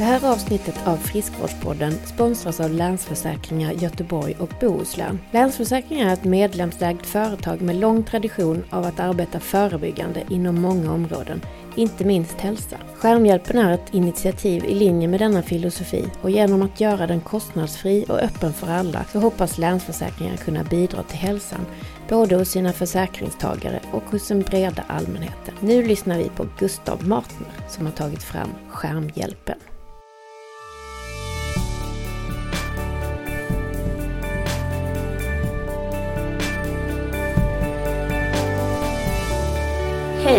Det här avsnittet av Friskvårdspodden sponsras av Länsförsäkringar Göteborg och Bohuslän. Länsförsäkringar är ett medlemsägt företag med lång tradition av att arbeta förebyggande inom många områden, inte minst hälsa. Skärmhjälpen är ett initiativ i linje med denna filosofi och genom att göra den kostnadsfri och öppen för alla så hoppas Länsförsäkringar kunna bidra till hälsan både hos sina försäkringstagare och hos den breda allmänheten. Nu lyssnar vi på Gustav Martner som har tagit fram Skärmhjälpen.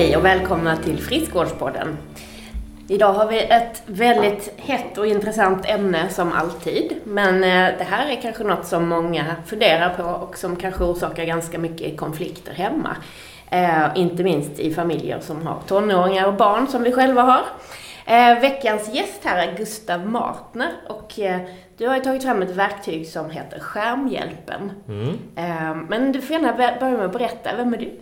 Hej och välkomna till Friskvårdspodden. Idag har vi ett väldigt hett och intressant ämne som alltid. Men eh, det här är kanske något som många funderar på och som kanske orsakar ganska mycket konflikter hemma. Eh, inte minst i familjer som har tonåringar och barn som vi själva har. Eh, veckans gäst här är Gustav Martner och du har ju tagit fram ett verktyg som heter Skärmhjälpen. Mm. Men du får gärna börja med att berätta, vem är du?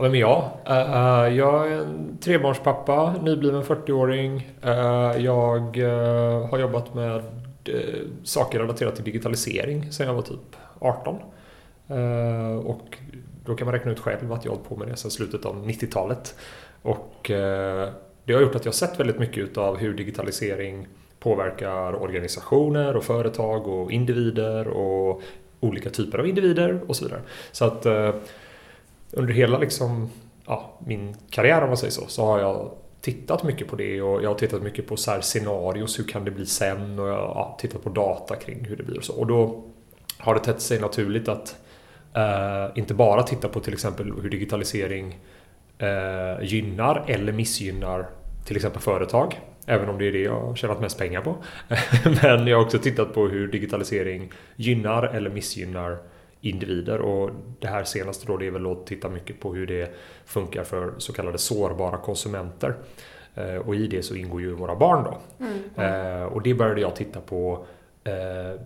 Ja, vem är jag? Uh, eh, eh, jag är en trebarnspappa, nybliven 40-åring. Uh, eh, jag uh, har jobbat med saker relaterat till digitalisering sedan jag var typ 18. och då kan man räkna ut själv att jag har hållit på med det sedan slutet av 90-talet. Och det har gjort att jag har sett väldigt mycket av hur digitalisering påverkar organisationer och företag och individer och olika typer av individer och så vidare. Så att under hela liksom, ja, min karriär om man säger så, så har jag tittat mycket på det och jag har tittat mycket på så här scenarios, hur kan det bli sen? Och jag har ja, tittat på data kring hur det blir och så. Och då har det tätt sig naturligt att eh, inte bara titta på till exempel hur digitalisering eh, gynnar eller missgynnar till exempel företag. Även om det är det jag har tjänat mest pengar på. Men jag har också tittat på hur digitalisering gynnar eller missgynnar individer och det här senaste då det är väl att titta mycket på hur det funkar för så kallade sårbara konsumenter. Eh, och i det så ingår ju våra barn då. Mm. Mm. Och det började jag titta på eh,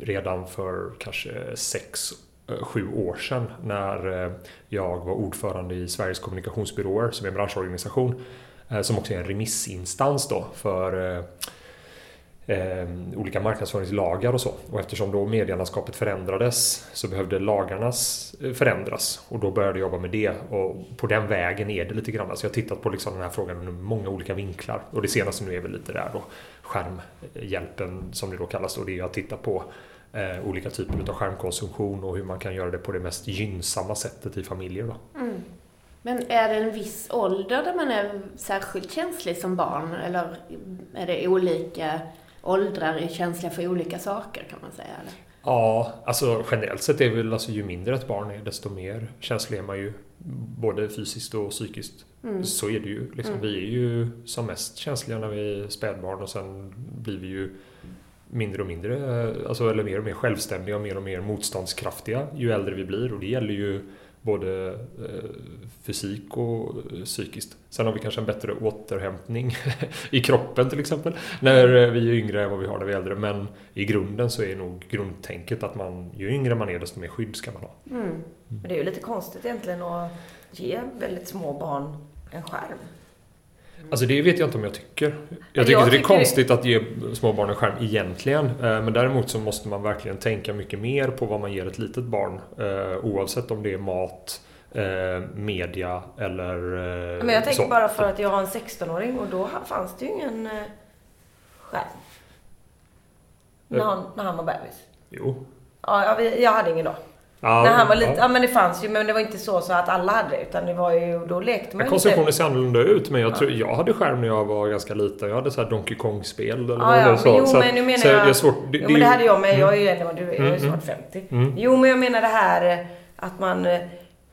redan för kanske sex sju år sedan när jag var ordförande i Sveriges kommunikationsbyråer som är en branschorganisation som också är en remissinstans då för eh, olika marknadsföringslagar och så. Och eftersom då medielandskapet förändrades så behövde lagarna eh, förändras. Och då började jag jobba med det. Och på den vägen är det lite grann. Så jag har tittat på liksom den här frågan ur många olika vinklar. Och det senaste nu är väl lite där då skärmhjälpen som det då kallas. Och det är att titta på eh, olika typer av skärmkonsumtion och hur man kan göra det på det mest gynnsamma sättet i familjer. Då. Mm. Men är det en viss ålder där man är särskilt känslig som barn? Eller är det olika åldrar är känsliga för olika saker kan man säga? Eller? Ja, alltså generellt sett är väl alltså ju mindre ett barn är desto mer känslig är man ju. Både fysiskt och psykiskt. Mm. Så är det ju. Liksom, mm. Vi är ju som mest känsliga när vi är spädbarn och sen blir vi ju mindre och mindre, alltså, eller mer och mer självständiga och mer och mer motståndskraftiga ju äldre vi blir. Och det gäller ju både eh, fysik och eh, psykiskt. Sen har vi kanske en bättre återhämtning i kroppen till exempel när eh, vi är yngre än vad vi har när vi är äldre. Men i grunden så är nog grundtänket att man, ju yngre man är desto mer skydd ska man ha. Mm. Mm. Men det är ju lite konstigt egentligen att ge väldigt små barn en skärm. Alltså det vet jag inte om jag tycker. Jag tycker, jag det är konstigt det... att ge små barn en skärm egentligen. Eh, men däremot så måste man verkligen tänka mycket mer på vad man ger ett litet barn. Eh, oavsett om det är mat, eh, media eller Men jag tänker så. bara för att jag har en 16-åring och då fanns det ju ingen skärm. När han, när han var bebis. Jo. Ja, jag hade ingen då. Ja, när han var lite, ja. ja. men det fanns ju, men det var inte så, så att alla hade det. Utan det var ju, då lekte man ju Konsumtionen ser annorlunda ut, men jag, ja. tror, jag hade skärm när jag var ganska liten. Jag hade så här Donkey Kong-spel eller ja, ja, så. Men, jo, så, men nu menar så jag... Är svårt, det, jo, men det hade jag med. Jag är ju äldre än du är. Jag är mm, snart 50. Mm, mm. Jo, men jag menar det här eh, att man... Eh,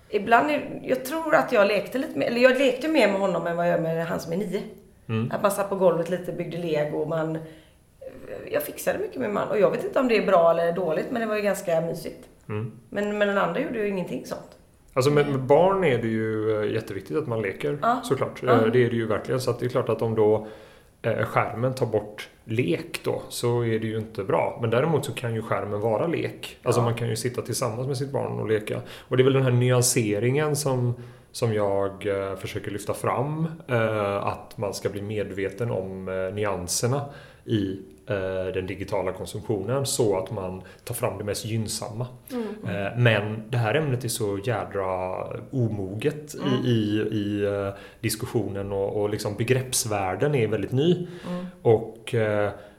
ibland, jag tror att jag lekte lite mer, eller jag lekte mer med honom än vad jag gör med han som är nio. Mm. Att man satt på golvet lite, byggde lego, man... Jag fixade mycket med man. Och jag vet inte om det är bra eller dåligt, men det var ju ganska mysigt. Mm. Men, men den andra gjorde ju ingenting sånt. Alltså med, barn är det ju eh, jätteviktigt att man leker ja. såklart. Ja. Eh, det är det ju verkligen. Så att det är klart att om då eh, skärmen tar bort lek då så är det ju inte bra. Men däremot så kan ju skärmen vara lek. Alltså ja. man kan ju sitta tillsammans med sitt barn och leka. Och det är väl den här nyanseringen som, som jag försöker lyfta fram. Att man ska bli medveten om nyanserna i den digitala konsumtionen så att man tar fram det mest gynnsamma. Mm. Eh, men det här ämnet är så jädra omoget mm. i, i, i, eh, diskussionen och, och liksom begreppsvärlden är väldigt ny. Mm. Och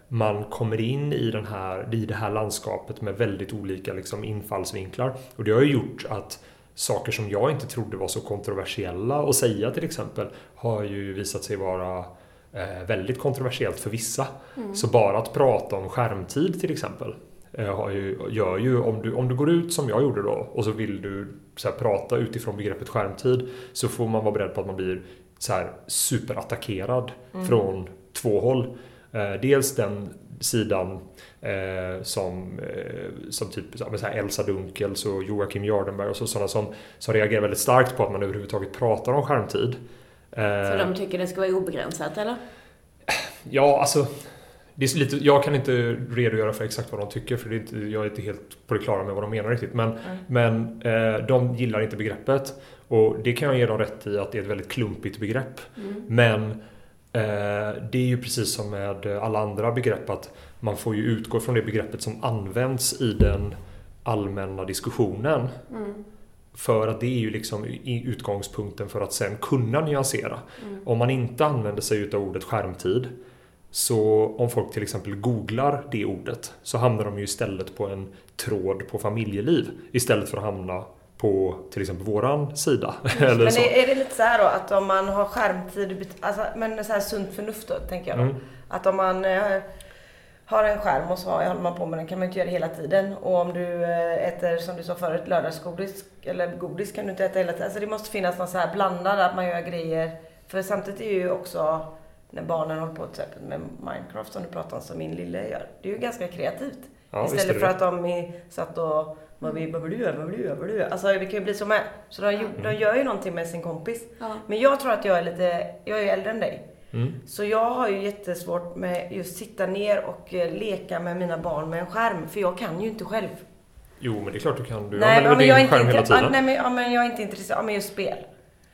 man kommer in i, den här, i det här landskapet med väldigt olika liksom infallsvinklar. Och det har ju gjort att saker som jag inte trodde var så kontroversiella att säga till exempel har ju visat sig vara eh, väldigt kontroversiellt för vissa. Mm. Så bara att prata om skärmtid till exempel eh, ju, gör ju, om du, om du går ut som jag gjorde då och så vill du så här, prata utifrån begreppet skärmtid så får man vara beredd på att man blir så här, superattackerad mm. från två håll. Eh, dels den sidan eh, som, eh, som typ så här Elsa Dunkels och Joakim Jardenberg och så, sådana som, som reagerar väldigt starkt på att man överhuvudtaget pratar om skärmtid. Så de tycker det ska vara obegränsat eller? Ja, alltså det är lite, jag kan inte redogöra för exakt vad de tycker för det är inte, jag är inte helt på det klara med vad de menar riktigt. Men, mm. men eh, de gillar inte begreppet. Och det kan jag ge dem rätt i att det är ett väldigt klumpigt begrepp. Mm. Men eh, det är ju precis som med alla andra begrepp att man får ju utgå från det begreppet som används i den allmänna diskussionen. Mm. För att det är ju liksom utgångspunkten för att sen kunna nyansera. Mm. Om man inte använder sig av ordet skärmtid så om folk till exempel googlar det ordet så hamnar de ju istället på en tråd på familjeliv istället för att hamna på till exempel våran sida. Mm. men är, är, det lite så här då att om man har skärmtid, alltså, men så här sunt förnuft då tänker jag då. Mm. Att om man eh, har en skärm och så håller man på med den kan man inte göra det hela tiden. Och om du eh, äter, som du sa förut, lördagsgodis eller godis kan du inte äta hela tiden. Alltså det måste finnas någon så här blandad, att man gör grejer. För samtidigt är ju också när barnen håller på till exempel med Minecraft som du pratar om, som min lille gör. Det är ju ganska kreativt. Ja, Istället för att de är, satt och Alltså det kan ju bli så med. Så de, mm. de gör ju någonting med sin kompis. Ja. Men jag tror att jag är lite, jag är äldre än dig. Mm. Så jag har ju jättesvårt med just sitta ner och eh, leka med mina barn med en skärm. För jag kan ju inte själv. Jo, men det är klart du kan. Du nej, använder din jag skärm hela tiden. Nej, men, ja, men jag är inte intresserad. Ja, men just spel.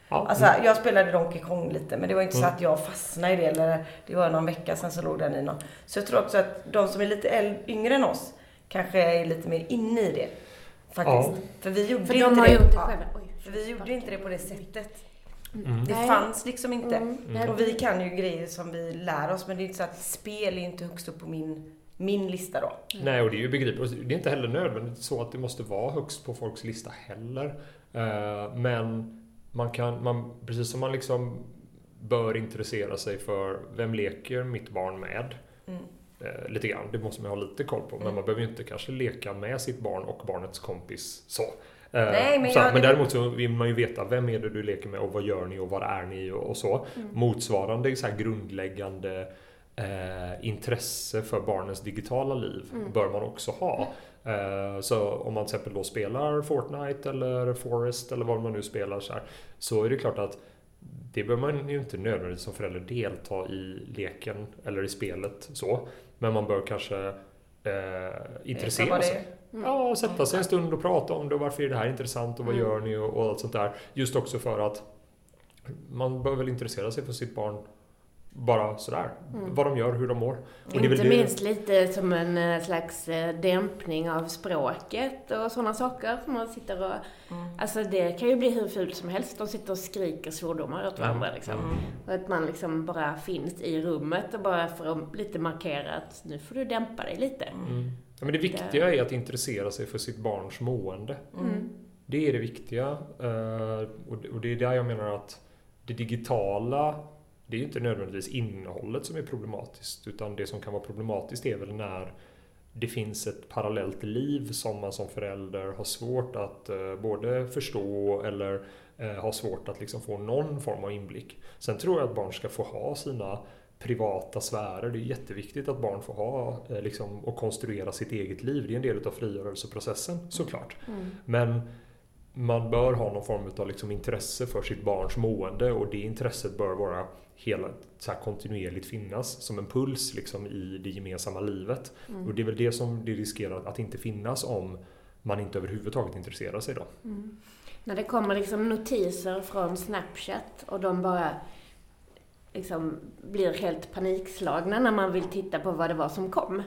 Ja. Alltså, mm. jag spelade Donkey Kong lite, men det var inte mm. så att jag fastnade i det. Eller, det var någon vecka sedan så låg den i någon. Så jag tror också att de som är lite äldre, yngre än oss kanske är lite mer inne i det. Faktiskt. Ja. För vi gjorde för inte de har det. Gjort det själva. Oj, för vi gjorde inte det på det sättet. Mm. Det fanns liksom inte. Mm. Och vi kan ju grejer som vi lär oss men det är inte så att spel är inte högst upp på min, min lista då. Nej, och det är ju begripligt. Det är inte heller nödvändigt så att det måste vara högst på folks lista heller. Uh, men man kan, man, precis som man liksom bör intressera sig för vem leker mitt barn med? Mm. Uh, lite grann, det måste man ha lite koll på. Men mm. man behöver ju inte kanske leka med sitt barn och barnets kompis så. Eh, Nej, men, så, jag, men däremot så vill man ju veta vem är det du leker med och vad gör ni och var är ni och, och så. Mm. Motsvarande så grundläggande eh, intresse för barnens digitala liv mm. bör man också ha. Eh, så om man till exempel då spelar Fortnite eller Forest eller vad man nu spelar så här, så är det klart att det bör man ju inte nödvändigtvis som förälder delta i leken eller i spelet så. Men man bör kanske eh, intressera sig. Mm. Ja, sätta sig en stund och prata om det och varför är det här intressant och vad mm. gör ni och, och allt sånt där. Just också för att man bör väl intressera sig för sitt barn bara sådär. Mm. Vad de gör, hur de mår. Och Inte det minst lite som en eh, slags eh, dämpning av språket och sådana saker. Som man sitter och... Mm. Alltså det kan ju bli hur fult som helst. De sitter och skriker svordomar åt varandra mm. liksom. Mm. Och att man liksom bara finns i rummet och bara för att lite markera att nu får du dämpa dig lite. Mm. Ja, men det viktiga är att intressera sig för sitt barns mående. Mm. Det är det viktiga. Eh, och det är där jag menar att det digitala, det är inte nödvändigtvis innehållet som är problematiskt. Utan det som kan vara problematiskt är väl när det finns ett parallellt liv som man som förälder har svårt att eh, både förstå eller eh, har svårt att liksom få någon form av inblick. Sen tror jag att barn ska få ha sina privata sfärer. Det är jätteviktigt att barn får ha eh, liksom, och konstruera sitt eget liv. Det är en del av frigörelseprocessen såklart. Mm. Men man bör ha någon form av liksom intresse för sitt barns mående och det intresset bör vara hela, så kontinuerligt finnas som en puls liksom i det gemensamma livet. Mm. Och det är väl det som det riskerar att inte finnas om man inte överhuvudtaget intresserar sig då. Mm. När det kommer liksom notiser från Snapchat och de bara liksom blir helt panikslagna när man vill titta på vad det var som kom.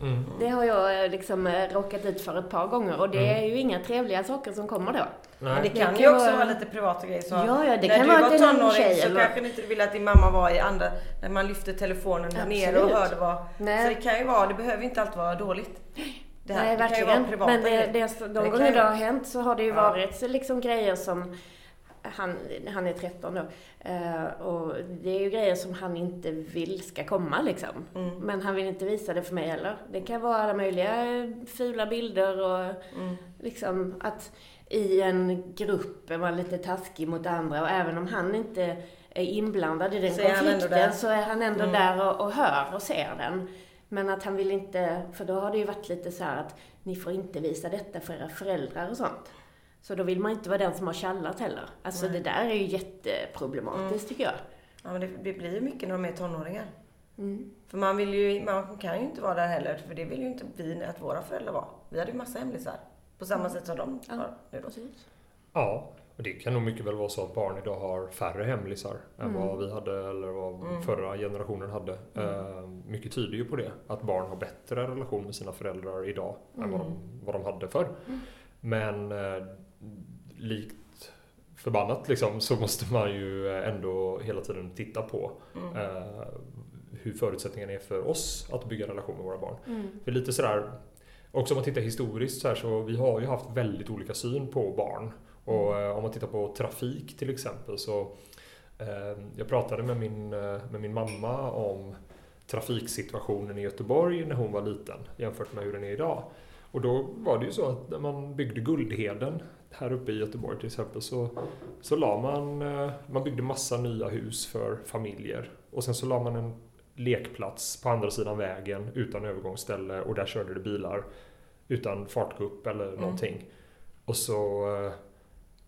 Mm. Det har jag eh, liksom eh, råkat ut för ett par gånger och det mm. är ju inga trevliga saker som kommer då. Nej. Men det kan, det ju också vara lite privata grejer. Så ja, ja, det kan vara att det är någon tjej så eller... kanske ni inte ville att din mamma var i andra, när man lyfte telefonen där nere och hörde vad. Nej. Så det kan ju vara, det behöver inte alltid vara dåligt. Det här, Nej, det verkligen. Men det, det, de gånger det har hänt så har det ju ja. varit liksom grejer som han, han är 13 då. Uh, och det är ju grejer som han inte vill ska komma liksom. Mm. Men han vill inte visa det för mig heller. Det kan vara alla möjliga fula bilder och mm. liksom att i en grupp är man lite taskig mot andra och även om han inte är inblandad i den så konflikten så är han ändå mm. där och, och hör och ser den. Men att han vill inte, för då har det ju varit lite så att ni får inte visa detta för era föräldrar och sånt. Så då vill man inte vara den som har tjallat heller. Alltså Nej. det där är ju jätteproblematiskt mm. tycker jag. Ja men det, det blir ju mycket när de är tonåringar. Mm. För man vill ju, man kan ju inte vara där heller, för det vill ju inte vi att våra föräldrar var. Vi hade ju massa hemlisar. På samma mm. sätt som de ja. har nu då. Ja, och det kan nog mycket väl vara så att barn idag har färre hemlisar mm. än vad vi hade eller vad mm. förra generationen hade. Mm. Uh, mycket tyder ju på det. Att barn har bättre relation med sina föräldrar idag än vad de, mm. vad de hade förr. Mm. Men uh, likt förbannat liksom, så måste man ju ändå hela tiden titta på uh, hur förutsättningarna är för oss att bygga relation med våra barn. För lite sådär Också om man tittar historiskt så här så vi har ju haft väldigt olika syn på barn. Och eh, om man tittar på trafik till exempel så eh, jag pratade med min, eh, med min mamma om trafiksituationen i Göteborg när hon var liten jämfört med hur den är idag. Och då var det ju så att när man byggde Guldheden här uppe i Göteborg till exempel så, så la man, man byggde massa nya hus för familjer och sen så la man en lekplats på andra sidan vägen utan övergångsställe och där körde det bilar utan fartgupp eller mm. någonting. Och så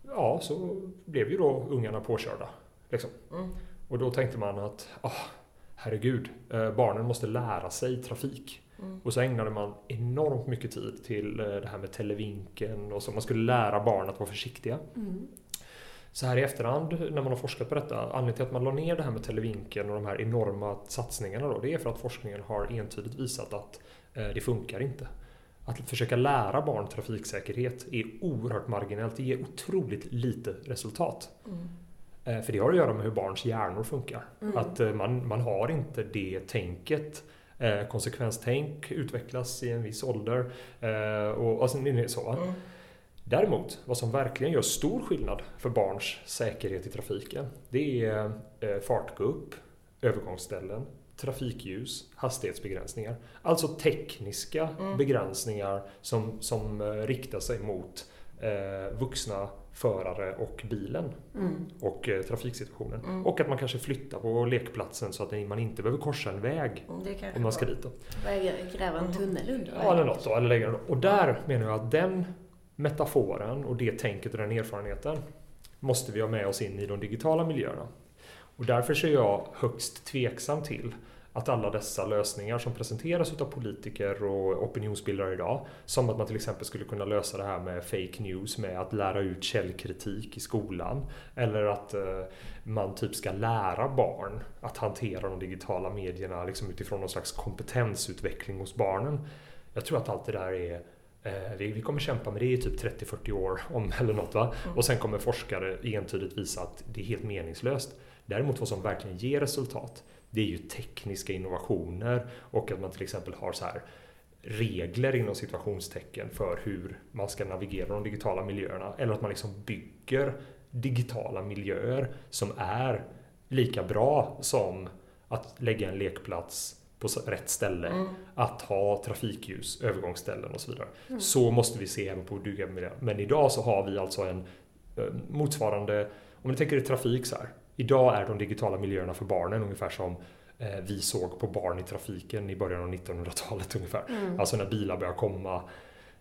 ja, så blev ju då ungarna påkörda. Liksom. Mm. Och då tänkte man att, ah, herregud, eh, barnen måste lära sig trafik. Mm. Och så ägnade man enormt mycket tid till eh, det här med televinken och så man skulle lära barn att vara försiktiga. Mm. Så här i efterhand när man har forskat på detta, anledningen till att man la ner det här med televinken och de här enorma satsningarna då, det är för att forskningen har entydigt visat att eh, det funkar inte. Att försöka lära barn trafiksäkerhet är oerhört marginellt. Det ger otroligt lite resultat. Mm. Eh, för det har att göra med hur barns hjärnor funkar. Mm. Att eh, man, man har inte det tänket. Eh, konsekvenstänk utvecklas i en viss ålder. Och, och sen, så. Mm. Däremot, vad som verkligen gör stor skillnad för barns säkerhet i trafiken, det är fartgupp, övergångsställen, trafikljus, hastighetsbegränsningar. Alltså tekniska mm. begränsningar som, som eh, riktar sig mot eh, vuxna förare och bilen mm. och eh, trafiksituationen. Mm. Och att man kanske flyttar på lekplatsen så att man inte behöver korsa en väg mm, om man ska dit. Då. Gräva en tunnel under Ja, eller något. Då, eller lägga, och där menar jag att den metaforen och det tänket och den erfarenheten måste vi ha med oss in i de digitala miljöerna. Och därför är jag högst tveksam till att alla dessa lösningar som presenteras av politiker och opinionsbildare idag, som att man till exempel skulle kunna lösa det här med fake news med att lära ut källkritik i skolan, eller att eh, man typ ska lära barn att hantera de digitala medierna liksom utifrån någon slags kompetensutveckling hos barnen. Jag tror att allt det där är eh, vi, kommer kämpa med det i typ 30-40 år om, eller något va? Mm. Och sen kommer forskare entydigt visa att det är helt meningslöst. Däremot vad som verkligen ger resultat, det är ju tekniska innovationer och att man till exempel har så här regler inom situationstecken för hur man ska navigera de digitala miljöerna. Eller att man liksom bygger digitala miljöer som är lika bra som att lägga en lekplats på rätt ställe, mm. att ha trafikljus, övergångsställen och så vidare. Mm. Så måste vi se även på bygga miljö. Men idag så har vi alltså en eh, motsvarande, om ni tänker er trafik så här, Idag är de digitala miljöerna för barnen ungefär som eh, vi såg på barn i trafiken i början av 1900-talet ungefär. Mm. Alltså när bilar började komma.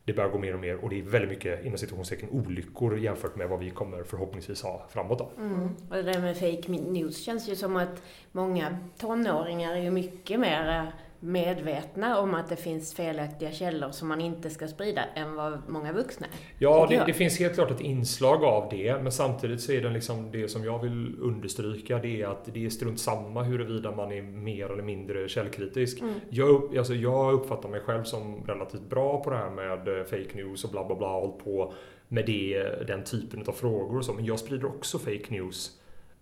det börjar gå mer och mer och det är väldigt mycket inom situationstecken olyckor jämfört med vad vi kommer förhoppningsvis ha framåt. Då. Mm. Och det där med fake news känns ju som att många tonåringar är ju mycket mer medvetna om att det finns felaktiga källor som man inte ska sprida än vad många vuxna är. Ja, det, det, finns helt klart ett inslag av det, men samtidigt så är det liksom det som jag vill understryka det är att det är strunt samma huruvida man är mer eller mindre källkritisk. Mm. Jag, alltså jag uppfattar mig själv som relativt bra på det här med eh, fake news och bla bla bla, hållit på med det, den typen av frågor och så, men jag sprider också fake news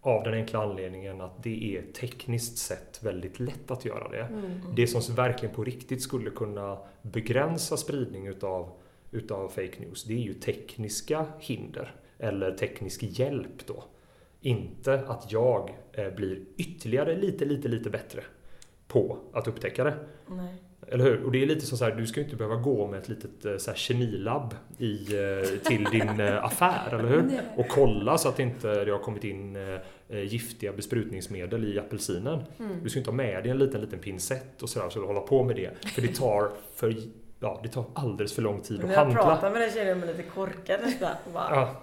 av den enkla anledningen att det är tekniskt sett väldigt lätt att göra det. Mm. Det som verkligen på riktigt skulle kunna begränsa spridning utav, utav fake news, det är ju tekniska hinder eller teknisk hjälp då. Inte att jag eh, blir ytterligare lite, lite, lite bättre på att upptäcka det. Nej. Eller hur? Och det är lite som så här, du ska ju inte behöva gå med ett litet eh, så här, kemilabb i, eh, till din eh, affär, eller hur? Och kolla så att inte det har kommit in giftiga besprutningsmedel i apelsinen. Mm. Du ska inte ha med dig en liten, liten pincett och sådär, så hålla på med det. För det tar för Ja, det tar alldeles för lång tid att handla. Jag pratar med den tjejen med lite korkad nästan.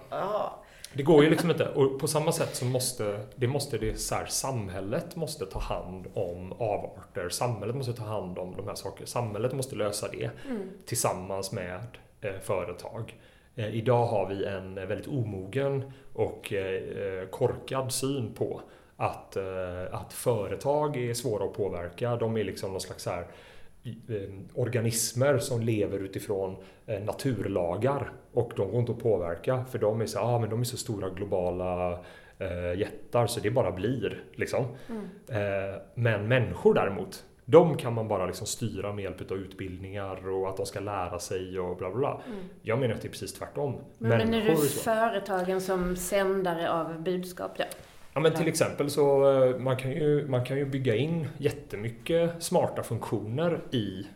Ja. Det går ju liksom inte. Och på samma sätt så måste det, måste det så här, samhället måste ta hand om avarter. Samhället måste ta hand om de här sakerna. Samhället måste lösa det mm. tillsammans med eh, företag. Eh, idag har vi en väldigt omogen och eh, korkad syn på att, eh, att företag är svåra att påverka. De är liksom någon slags så här, Eh, organismer som lever utifrån eh, naturlagar och de går inte att påverka för de är så, ah, men de är så stora globala eh, jättar så det bara blir. Liksom. Mm. Eh, men människor däremot, de kan man bara liksom styra med hjälp av utbildningar och att de ska lära sig och bla bla bla. Mm. Jag menar att det är precis tvärtom. Men menar du företagen som sändare av budskap då? Ja, men till exempel så eh, man kan ju, man kan ju bygga in jättemycket smarta funktioner i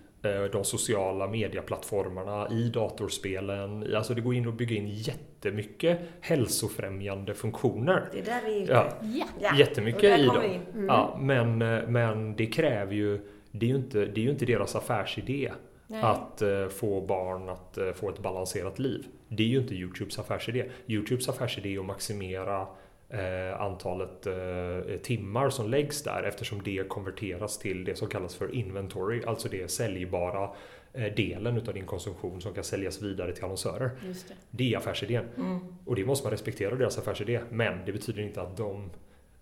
de sociala medieplattformarna, i datorspelen. Alltså det går in att bygga in jättemycket hälsofrämjande funktioner. Det är där vi ja. ja. Jättemycket i dem. Mm. Ja, men, eh, men det kräver ju, det är ju inte, det är ju inte deras affärsidé. Nej. att få barn att få ett balanserat liv. Det är ju inte Youtubes affärsidé. Youtubes affärsidé är att maximera eh, antalet eh, timmar som läggs där eftersom det konverteras till det som kallas för inventory, alltså det säljbara eh, delen utav din konsumtion som kan säljas vidare till annonsörer. Det. det. är affärsidén. Mm. Och det måste man respektera deras affärsidé. Men det betyder inte att de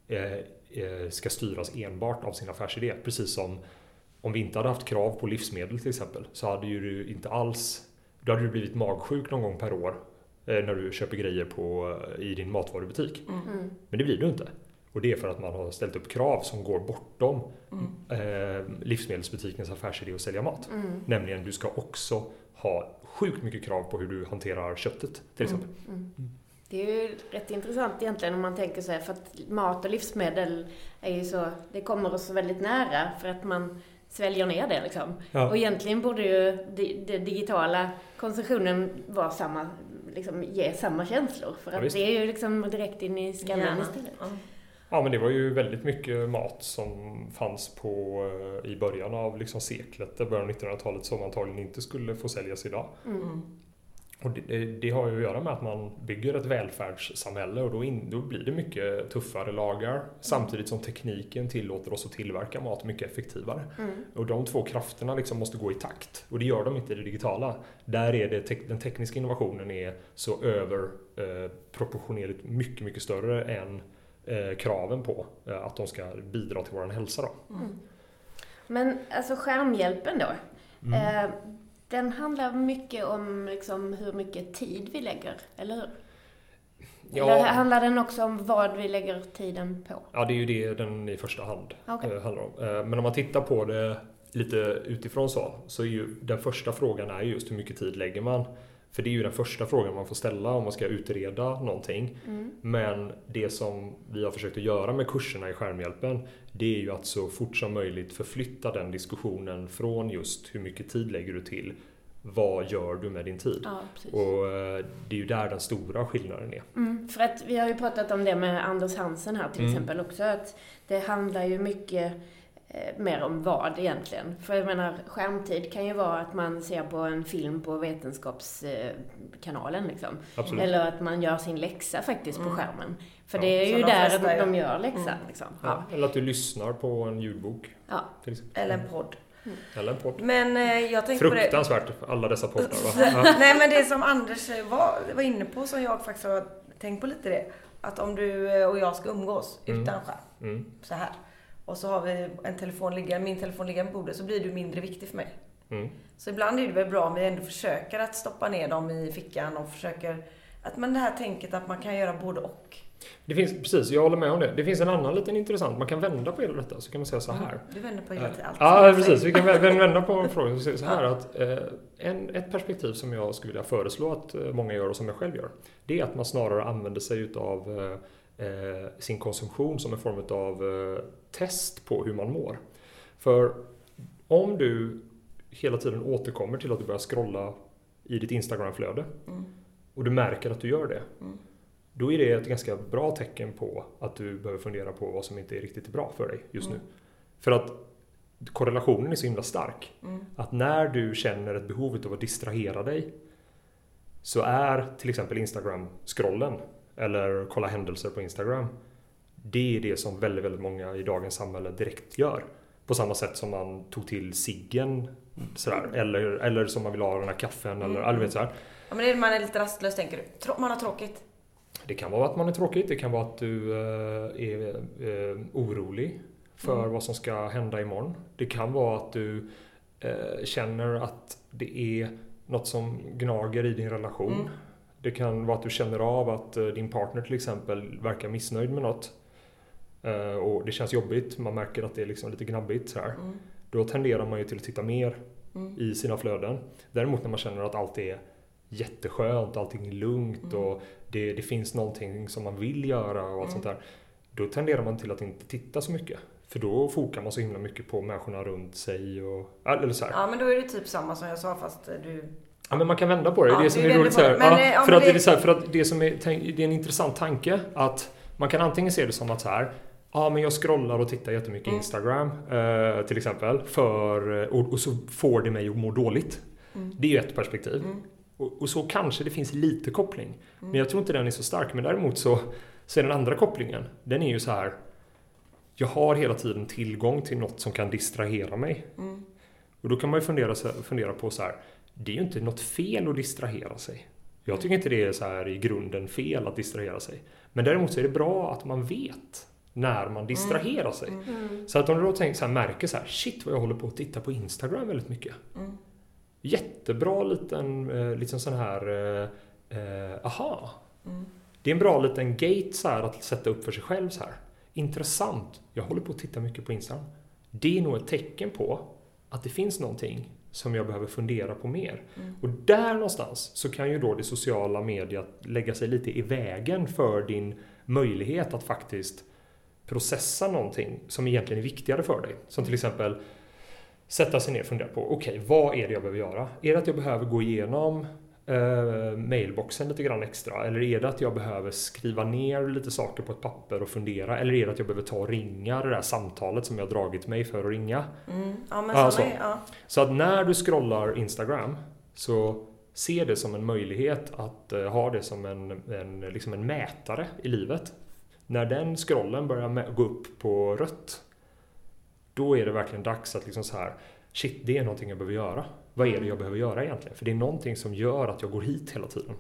eh, eh, ska styras enbart av sin affärsidé. Precis som om vi inte hade haft krav på livsmedel till exempel så hade ju du inte alls då hade du blivit magsjuk någon gång per år när du köper grejer på, eh, i din matvarubutik. Mm. mm. Men det blir du inte. Och det är för att man har ställt upp krav som går bortom mm. eh, livsmedelsbutikens affärsidé att sälja mat. Mm. Nämligen du ska också ha sjukt mycket krav på hur du hanterar köttet till exempel. Mm. Mm. Det är ju rätt intressant egentligen om man tänker sig för att mat och livsmedel är ju så, det kommer oss väldigt nära för att man sväljer ner det liksom. Ja. Och egentligen borde ju den digitala konsumtionen vara samma liksom ge samma känslor. För att ja, det är ju liksom direkt in i skallen ja. istället. Ja. ja. men det var ju väldigt mycket mat som fanns på eh, i början av liksom seklet, början av 1900-talet som antagligen inte skulle få säljas idag. Mm. Och det, det, har ju att göra med att man bygger ett välfärdssamhälle och då, in, då blir det mycket tuffare lagar samtidigt som tekniken tillåter oss att tillverka mat mycket effektivare. Mm. Och de två krafterna liksom måste gå i takt och det gör de inte i det digitala. Där är det te den tekniska innovationen är så överproportionerligt eh, mycket, mycket större än eh, kraven på eh, att de ska bidra till vår hälsa. Då. Mm. Men alltså skärmhjälpen då? Mm. Den handlar mycket om liksom hur mycket tid vi lägger, eller hur? Ja. Eller handlar den också om vad vi lägger tiden på? Ja, det är ju det den i första hand okay. Eh, handlar om. Eh, men om man tittar på det lite utifrån så, så är ju den första frågan är just hur mycket tid lägger man? För det är ju den första frågan man får ställa om man ska utreda någonting. Mm. Men det som vi har försökt att göra med kurserna i skärmhjälpen det är ju att så fort som möjligt förflytta den diskussionen från just hur mycket tid lägger du till vad gör du med din tid? Ja, och eh, det är ju där den stora skillnaden är. Mm, för att vi har ju pratat om det med Anders Hansen här till mm. exempel också, att det handlar ju mycket mer om vad egentligen. För jag menar, skärmtid kan ju vara att man ser på en film på Vetenskapskanalen liksom. Absolut. Eller att man gör sin läxa faktiskt mm. på skärmen. För ja, det är ju de där flesta, de gör läxan. Mm. Liksom. Ja. Eller att du lyssnar på en ljudbok. Ja. Eller en podd. Mm. Eller en podd. Men eh, jag tänkte Fruktansvärt, på det. alla dessa poddar va? Nej men det som Anders var, var inne på, som jag faktiskt har tänkt på lite det. Att om du eh, och jag ska umgås mm. utan skärm, mm. så här. Och så har vi en telefon liggande, min telefon liggande på bordet, så blir du mindre viktig för mig. Mm. Så ibland är det väl bra om vi ändå försöker att stoppa ner dem i fickan och försöker att man det här tänket att man kan göra både och. Det finns, precis, jag håller med om det. Det finns en annan liten intressant, man kan vända på hela detta, så kan man säga så här. Mm, du vänder på hela tiden, allt. Ja, precis. Vi kan vända på frågan och säga så här att eh, en, ett perspektiv som jag skulle vilja föreslå att eh, många gör och som jag själv gör, det är att man snarare använder sig utav eh, sin konsumtion som en form av test på hur man mår. För om du hela tiden återkommer till att du börjar scrolla i ditt Instagramflöde mm. och du märker att du gör det. Mm då är det ett ganska bra tecken på att du behöver fundera på vad som inte är riktigt bra för dig just mm. nu. För att korrelationen är så himla stark. Mm. Att när du känner ett behov av att distrahera dig så är till exempel Instagram-scrollen eller kolla händelser på Instagram det är det som väldigt, väldigt många i dagens samhälle direkt gör. På samma sätt som man tog till ciggen sådär, eller, eller som man vill ha den här kaffen eller, mm. vet sådär. Ja men är man är lite rastlös tänker du. Man har tråkigt. Det kan vara att man är tråkig, det kan vara att du eh, är eh, orolig för mm. vad som ska hända imorgon. Det kan vara att du eh, känner att det är något som gnager i din relation. Mm. Det kan vara att du känner av att din partner till exempel verkar missnöjd med något. Och det känns jobbigt, man märker att det är liksom lite gnabbigt. Så mm. Då tenderar man ju till att titta mer mm. i sina flöden. Däremot när man känner att allt är jätteskönt, allting är lugnt mm. och det, det, finns någonting som man vill göra och allt mm. sånt där. Då tenderar man till att inte titta så mycket. För då fokar man så himla mycket på människorna runt sig och... Eller så här. Ja men då är det typ samma som jag sa fast du... Ja men man kan vända på det. Ja, det som är roligt så här, men, ja, för, att det... är så här, för att det som är, det är en intressant tanke att man kan antingen se det som att så här Ja, men jag scrollar och tittar jättemycket mm. Instagram eh, till exempel. För, och, och, så får det mig att må dåligt. Mm. Det är ju ett perspektiv. Mm. Och, och, så kanske det finns lite koppling. Mm. Men jag tror inte den är så stark. Men däremot så, så är den andra kopplingen, den är ju så här. Jag har hela tiden tillgång till något som kan distrahera mig. Mm. Och då kan man ju fundera, fundera på så här. Det är ju inte något fel att distrahera sig. Jag tycker inte det är så här i grunden fel att distrahera sig. Men däremot så är det bra att man vet när man distraherar mm. sig. Mm. Så att om du då tänker så här, märker så här, shit vad jag håller på att titta på Instagram väldigt mycket. Mm jättebra liten eh, liksom sån här eh, eh, aha. Mm. Det är en bra liten gate så här, att sätta upp för sig själv så här. Intressant. Jag håller på att titta mycket på Instagram. Det är nog ett tecken på att det finns någonting som jag behöver fundera på mer. Mm. Och där någonstans så kan ju då det sociala mediet lägga sig lite i vägen för din möjlighet att faktiskt processa någonting som egentligen är viktigare för dig. Som till exempel sätta sig ner och fundera på, okej, okay, vad är det jag behöver göra? Är det att jag behöver gå igenom eh, mailboxen lite grann extra? Eller är det att jag behöver skriva ner lite saker på ett papper och fundera? Eller är det att jag behöver ta och ringa det där samtalet som jag dragit mig för att ringa? Mm. Ja, men alltså, är, ja. Så att när du scrollar Instagram så se det som en möjlighet att uh, ha det som en, en, liksom en mätare i livet. När den scrollen börjar gå upp på rött då är det verkligen dags att liksom så här, shit, det är någonting jag behöver göra. Vad är det jag behöver göra egentligen? För det är någonting som gör att jag går hit hela tiden.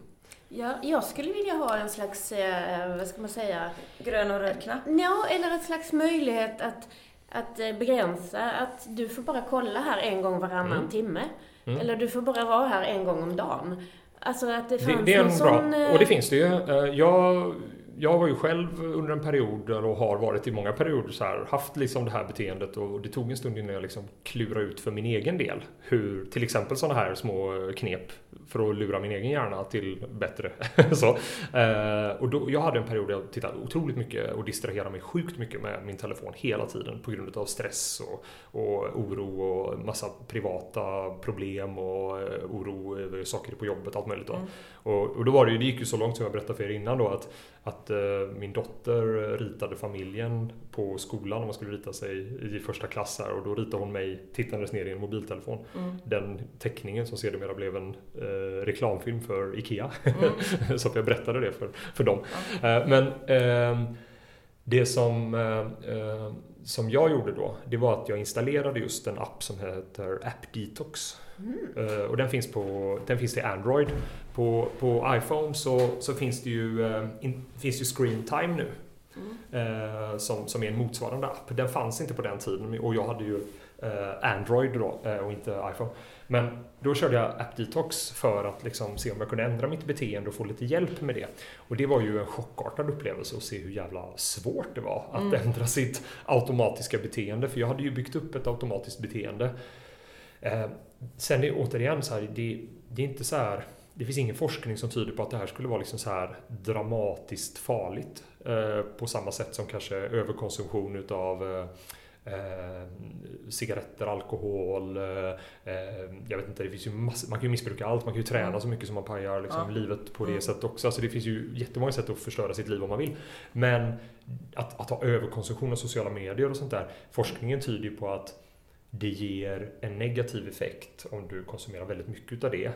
Ja, jag skulle vilja ha en slags, eh, vad ska man säga? Grön och röd knapp? Ja, eller en slags möjlighet att, att eh, begränsa att du får bara kolla här en gång varannan mm. timme. Mm. Eller du får bara vara här en gång om dagen. Alltså att det fanns det, det är en bra, sån... Och det finns det ju. Eh, jag jag var ju själv under en period, och har varit i många perioder, så här, haft liksom det här beteendet och det tog en stund innan jag liksom klurade ut för min egen del hur till exempel sådana här små knep för att lura min egen hjärna till bättre. så. Eh, och då, jag hade en period där jag tittade otroligt mycket och distraherade mig sjukt mycket med min telefon hela tiden på grund av stress och, och oro och massa privata problem och eh, oro över saker på jobbet och allt möjligt. Då. Mm. Och, och, då var det ju, det gick ju så långt som jag berättade för er innan då att, att uh, min dotter ritade familjen på skolan om man skulle rita sig i första klass här, och då ritade hon mig tittandes ner i en mobiltelefon. Mm. Den teckningen som sedermera blev en uh, reklamfilm för IKEA. Mm. så att jag berättade det för, för dem. Mm. men ehm, det som, som jag gjorde då, det var att jag installerade just en app som heter App Detox. Mm. och den finns, på, den finns till Android. På, på iPhone så, så finns det ju, uh, in, finns ju Screen Time nu. Mm. Uh, som, som är en motsvarande app. Den fanns inte på den tiden och jag hade ju Android då och inte iPhone. Men då körde jag App Detox för att liksom se om jag kunde ändra mitt beteende och få lite hjälp med det. Och det var ju en chockartad upplevelse att se hur jävla svårt det var att mm. ändra sitt automatiska beteende. För jag hade ju byggt upp ett automatiskt beteende Eh, sen är återigen så här, det, det, är inte så här, det finns ingen forskning som tyder på att det här skulle vara liksom så här dramatiskt farligt. Eh, på samma sätt som kanske överkonsumtion utav eh, Eh, cigaretter, alkohol. Eh, jag vet inte, det finns ju massor, man kan ju missbruka allt. Man kan ju träna mm. så mycket som man pajar liksom, ja. livet på det mm. sättet också. Alltså det finns ju jättemånga sätt att förstöra sitt liv om man vill. Men att, att ha överkonsumtion av sociala medier och sånt där. Forskningen tyder ju på att det ger en negativ effekt om du konsumerar väldigt mycket av det.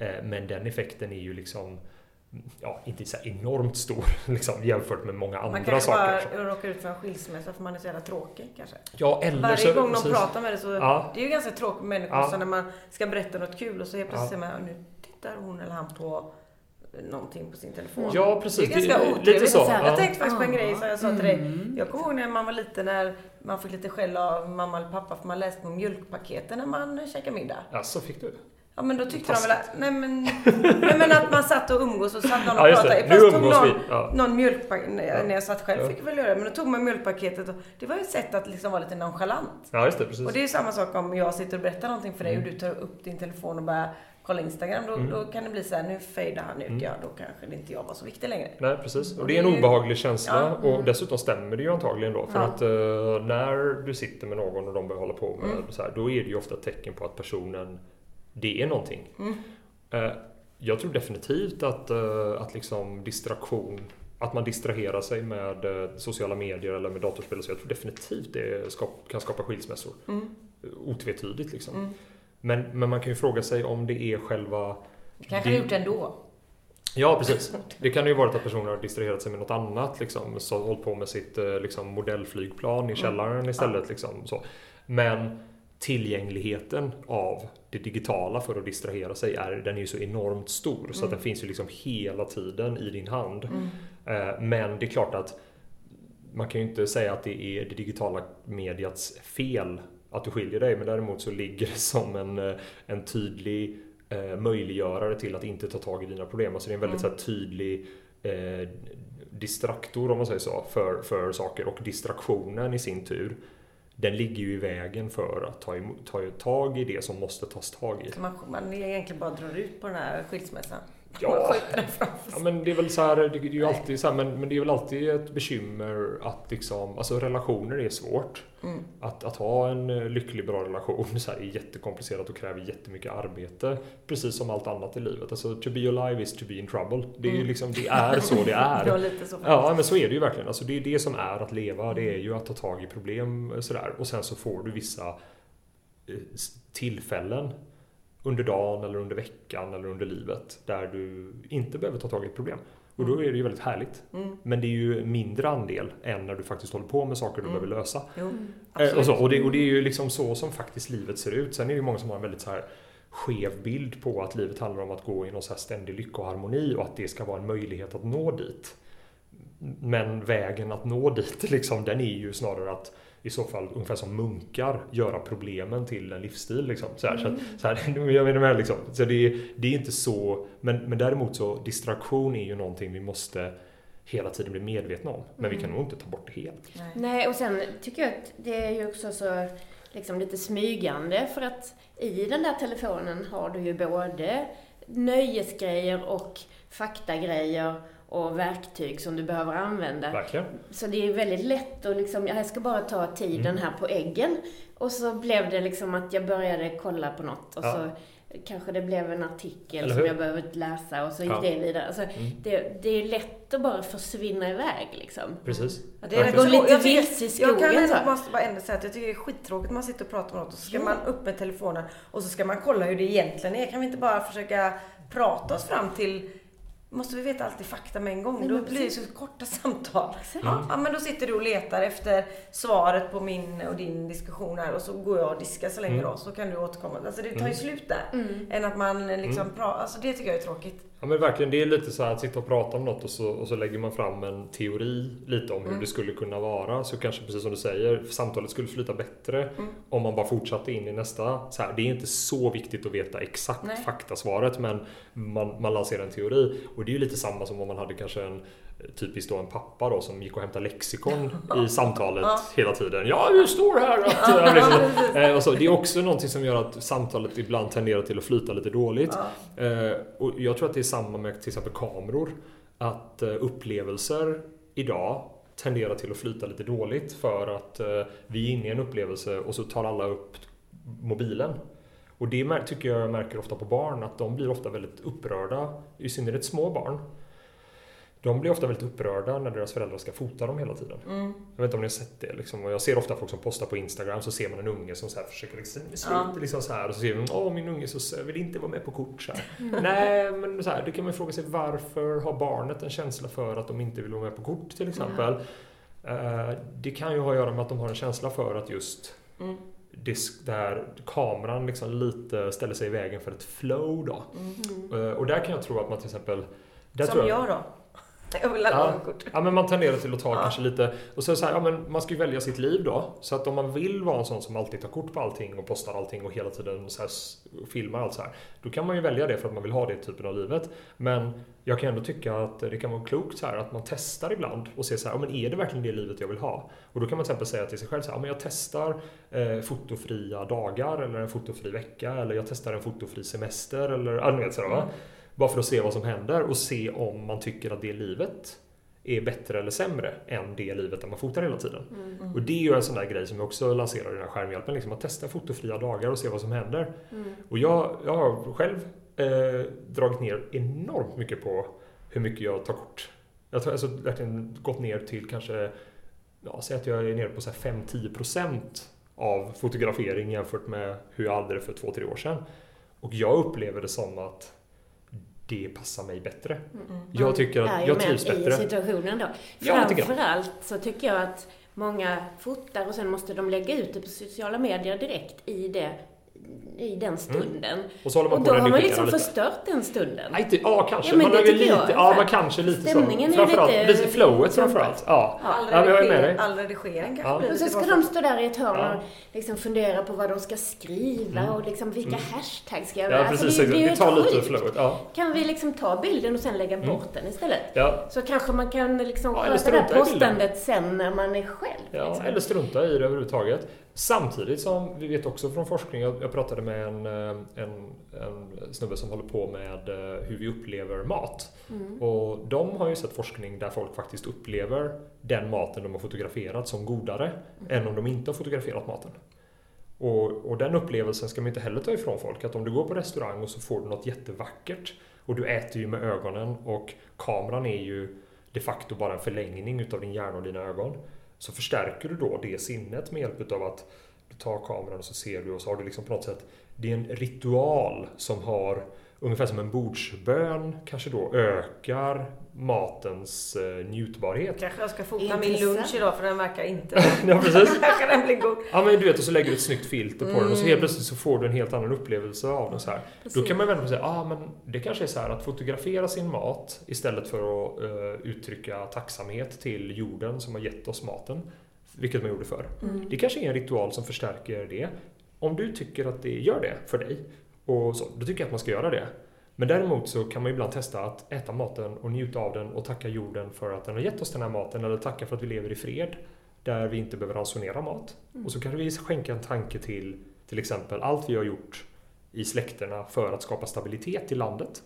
Eh, men den effekten är ju liksom ja, inte så enormt stor liksom, jämfört med många andra saker. Man kanske bara råkar ut för en skilsmässa för man är så jävla tråkig kanske. Ja, eller Varje så, gång någon pratar med dig så, ja. det är ju ganska tråkigt med människor ja. så när man ska berätta något kul och så helt plötsligt ja. säger man, nu tittar hon eller han på någonting på sin telefon. Ja, precis. Det är ganska otrevligt. Lite så. Jag tänkte faktiskt på en grej som jag sa till dig. Mm. Jag kommer ihåg när man var liten när man fick lite skäll av mamma eller pappa för man läste på mjölkpaketen när man käkade middag. Ja, så fick du? Ja men då tyckte de väl att, nej men, nej men att man satt och umgås och satt någon och ja, pratade. Nu tog någon, ja. någon mjölkpaket, när jag satt själv ja. fick jag väl göra det, men då tog man mjölkpaketet och det var ju ett sätt att liksom vara lite nonchalant. Ja just det, precis. Och det är ju samma sak om jag sitter och berättar någonting för dig mm. och du tar upp din telefon och börjar kolla Instagram, då, mm. då kan det bli så här, nu fejdar han ut, mm. ja då kanske det inte jag var så viktig längre. Nej, precis. Och det är en obehaglig känsla ja. och dessutom stämmer det ju antagligen då. För ja. att uh, när du sitter med någon och de börjar hålla på med mm. så här, då är det ju ofta ett tecken på att personen, det är någonting. Uh, jag tror definitivt att, uh, att liksom distraktion att man distraherar sig med sociala medier eller med datorspel. Så jag tror definitivt det kan skapa skilsmässor. Mm. Otvetydigt liksom. Mm. Men, men man kan ju fråga sig om det är själva... Det kanske det... gjort ändå. Ja, precis. Det kan ju vara att personer har distraherat sig med något annat. Liksom, så hållit på med sitt eh, liksom, modellflygplan i mm. källaren mm. istället. Liksom, så. Men tillgängligheten av det digitala för att distrahera sig är, den är ju så enormt stor. Mm. Så att den finns ju liksom hela tiden i din hand. Mm. Eh, men det är klart att man kan ju inte säga att det är det digitala mediets fel att du skiljer dig men däremot så ligger det som en, eh, en tydlig eh, möjliggörare till att inte ta tag i dina problem. Alltså det är en väldigt mm. så tydlig eh, distraktor om man säger så för, för saker och distraktionen i sin tur den ligger ju i vägen för att ta, emot, ta tag i det som måste tas tag i. Så man, man egentligen bara drar ut på den här skilsmässan? Ja, ja, men det är väl så här, det är ju alltid så här, men, men det är väl alltid ett bekymmer att liksom, alltså relationer är svårt. Mm. Att, att ha en eh, lycklig, bra relation så här, är jättekomplicerat och kräver jättemycket arbete. Precis som allt annat i livet. Alltså, to be alive is to be in trouble. Det är mm. liksom, det är så det är. ja, lite så ja, men så är det ju verkligen. Alltså, det är det som är att leva. Det är ju att ta tag i problem sådär. Och sen så får du vissa eh, tillfällen under dagen eller under veckan eller under livet där du inte behöver ta tag i ett problem. Och då är det ju väldigt härligt. Mm. Men det är ju mindre andel än när du faktiskt håller på med saker du mm. behöver lösa. Jo, eh, och, så, och, det, och det är ju liksom så som faktiskt livet ser ut. Sen är det ju många som har en väldigt så här skev bild på att livet handlar om att gå i någon så här ständig lyckoharmoni och att det ska vara en möjlighet att nå dit. Men vägen att nå dit, liksom, den är ju snarare att i så fall ungefär som munkar göra problemen till en livsstil. Liksom. Så, här, mm. så, här, jag menar med, liksom. så det, det är inte så, men, men däremot så distraktion är ju någonting vi måste hela tiden bli medvetna om. Men mm. vi kan nog inte ta bort det helt. Nej. Nej, och sen tycker jag att det är ju också så liksom lite smygande för att i den där telefonen har du ju både nöjesgrejer och faktagrejer och verktyg som du behöver använda. Verkligen. Så det är väldigt lätt att liksom, jag ska bara ta tiden mm. här på äggen. Och så blev det liksom att jag började kolla på något och ja. så kanske det blev en artikel som jag behövde läsa och så gick ja. det vidare. Alltså, mm. det, det är lätt att bara försvinna iväg liksom. Precis. Ja, det är går lite vilse i skogen. Jag kan ändå, måste bara ändå säga att jag tycker det är skittråkigt när man sitter och pratar om något och så ska ja. man upp med telefonen och så ska man kolla hur det egentligen är. Kan vi inte bara försöka prata oss fram till Måste vi veta alltid fakta med en gång? Nej, då blir det så korta samtal. Ja, ja, men då sitter du och letar efter svaret på min och din diskussion här och så går jag och diskar så länge mm. då. Så kan du återkomma. Alltså det tar ju mm. slut där. Mm. Än att man liksom mm. pratar. Alltså det tycker jag är tråkigt. Ja men verkligen, det är lite så här att sitta och prata om något och så, och så lägger man fram en teori lite om hur mm. det skulle kunna vara. Så kanske precis som du säger, samtalet skulle flyta bättre mm. om man bara fortsatte in i nästa. Så här, det är inte så viktigt att veta exakt Nej. faktasvaret men man, man lanserar en teori. Och det är ju lite samma som om man hade kanske en typiskt då en pappa då som gick och hämtade lexikon i samtalet hela tiden. Ja, det står här att... Liksom, eh, och så. Det är också någonting som gör att samtalet ibland tenderar till att flyta lite dåligt. Eh, och jag tror att det är samma med till exempel kameror. Att eh, upplevelser idag tenderar till att flyta lite dåligt för att vi är inne i en upplevelse och så tar alla upp mobilen. Och det tycker jag märker ofta på barn att de blir ofta väldigt upprörda, i synnerhet små barn de blir ofta väldigt upprörda när deras föräldrar ska fota dem hela tiden. Mm. Jag vet inte om ni har sett det. Liksom. Jag ser ofta folk som postar på Instagram så ser man en unge som så här försöker liksom, ja. liksom så här, och så ser man åh min unge så vill inte vara med på kort. Så mm. Nej, men så här, då kan man fråga sig varför har barnet en känsla för att de inte vill vara med på kort till exempel. Mm. det kan ju ha att göra med att de har en känsla för att just mm. Disk där kameran liksom lite ställer sig i vägen för ett flow då. Mm. Uh, och där kan jag tro att man till exempel... Som jag, jag då? Jag vill ha ja. kort. Ja, men man tenderar till att ta ja. kanske lite... Och så, så här, ja, men man ska ju välja sitt liv då. Så att om man vill vara en sån som alltid tar kort på allting och postar allting och hela tiden så här, filmar allt så här. Då kan man ju välja det för att man vill ha det typen av livet. Men jag kan ändå tycka att det kan vara klokt så här, att man testar ibland och ser så här, ja, men är det verkligen det livet jag vill ha? Och då kan man till exempel säga till sig själv så här, ja, men jag testar eh, fotofria dagar eller en fotofri vecka eller jag testar en fotofri semester eller ja, vet, så här, va? Bara för att se vad som händer och se om man tycker att det livet är bättre eller sämre än det livet där man fotar hela tiden. Mm. Och det är ju en sån där grej som jag också lanserar i den här skärmhjälpen. Liksom att testa fotofria dagar och se vad som händer. Mm. Och jag, jag har själv eh, dragit ner enormt mycket på hur mycket jag tar kort. Jag har alltså verkligen gått ner till kanske, ja, säg att jag är nere på 5-10% av fotografering jämfört med hur jag hade det för två, tre år sedan. Och jag upplever det som att det passar mig bättre. Mm. Jag tycker att jag trivs bättre. i situationen då. Framförallt så tycker jag att många fotar och sen måste de lägga ut det på sociala medier direkt i det i den mm. stunden. Mm. Och, så håller man och då har man liksom lite. förstört den stunden. Nej, inte, ja, kanske. Ja, man det lite, jag. Ja, man kanske lite Stämningen så. Framförallt, är lite... Flowet framförallt. Ja. All, ja, dig. all redigering kanske ja. Och så ska de stå där i ett hörn ja. och liksom fundera på vad de ska skriva mm. och liksom vilka mm. hashtags ska jag Ja, precis. Alltså, det, det, det tar lite flowet. Ja. Kan vi liksom ta bilden och sen lägga mm. bort den istället? Ja. Så kanske man kan liksom ja, sköta det här postandet sen när man är själv. Ja, liksom. eller strunta i det överhuvudtaget. Samtidigt som vi vet också från forskning, jag pratade med en, eh, en, en snubbe som håller på med eh, hur vi upplever mat. Mm. Och de har ju sett forskning där folk faktiskt upplever den maten de har fotograferat som godare mm. än om de inte har fotograferat maten. Och, och, den upplevelsen ska man inte heller ta ifrån folk. Att om du går på restaurang och så får du något jättevackert och du äter ju med ögonen och kameran är ju de facto bara en förlängning utav din hjärna och dina ögon så förstärker du då det sinnet med hjälp av att du tar kameran och så ser du och så har du liksom på något sätt Det är en ritual som har ungefär som en bordsbön kanske då ökar matens eh, njutbarhet. Kanske jag ska fota min lunch idag för den verkar inte... ja, precis. verkar den bli god. Ja, men du vet, och så lägger du ett snyggt filter på mm. den och så helt plötsligt så får du en helt annan upplevelse av den. Så här. Då kan man vända på och säga, ah, men det kanske är så här att fotografera sin mat istället för att uh, uttrycka tacksamhet till jorden som har gett oss maten. Vilket man gjorde förr. Mm. Det kanske är en ritual som förstärker det. Om du tycker att det gör det för dig, och så, då tycker jag att man ska göra det. Men däremot så kan man ibland testa att äta maten och njuta av den och tacka jorden för att den har gett oss den här maten eller tacka för att vi lever i fred där vi inte behöver ransonera mat. Mm. Och så kan vi skänka en tanke till till exempel allt vi har gjort i släkterna för att skapa stabilitet i landet.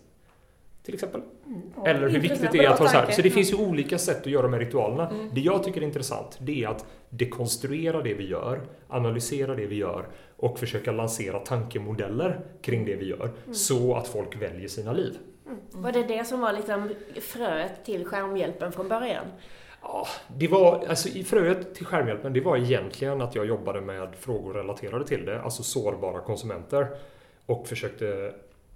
Till exempel. Mm. Eller hur viktigt det är att ha så här. Så det finns ju olika sätt att göra de här ritualerna. Mm. Det jag tycker är intressant, det är att dekonstruera det vi gör, analysera det vi gör och försöka lansera tankemodeller kring det vi gör. Mm. Så att folk väljer sina liv. Mm. Var det det som var liksom fröet till skärmhjälpen från början? Ja, det var, alltså i fröet till skärmhjälpen, det var egentligen att jag jobbade med frågor relaterade till det, alltså sårbara konsumenter. Och försökte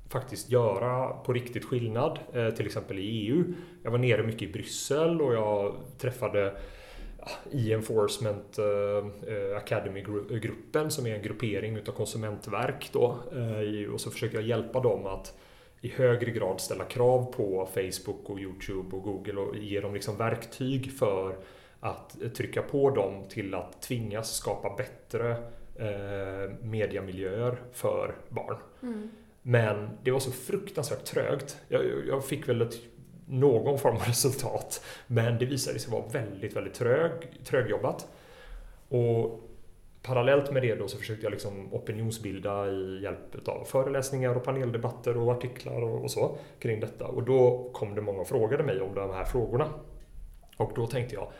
faktiskt göra på riktigt skillnad, eh, till exempel i EU. Jag var nere mycket i Bryssel och jag träffade E-enforcement eh, eh, Academy-gruppen som är en gruppering utav konsumentverk då. Och så försöker jag hjälpa dem att i högre grad ställa krav på Facebook och Youtube och Google och ge dem liksom verktyg för att trycka på dem till att tvingas skapa bättre mediamiljöer för barn. Mm. Men det var så fruktansvärt trögt. Jag, jag fick väl ett, någon form av resultat. Men det visade sig vara väldigt, väldigt trög, trögjobbat. Och parallellt med det då så försökte jag liksom opinionsbilda i hjälp av föreläsningar och paneldebatter och artiklar och, och, så kring detta. Och då kom det många och frågade mig om de här frågorna. Och då tänkte jag,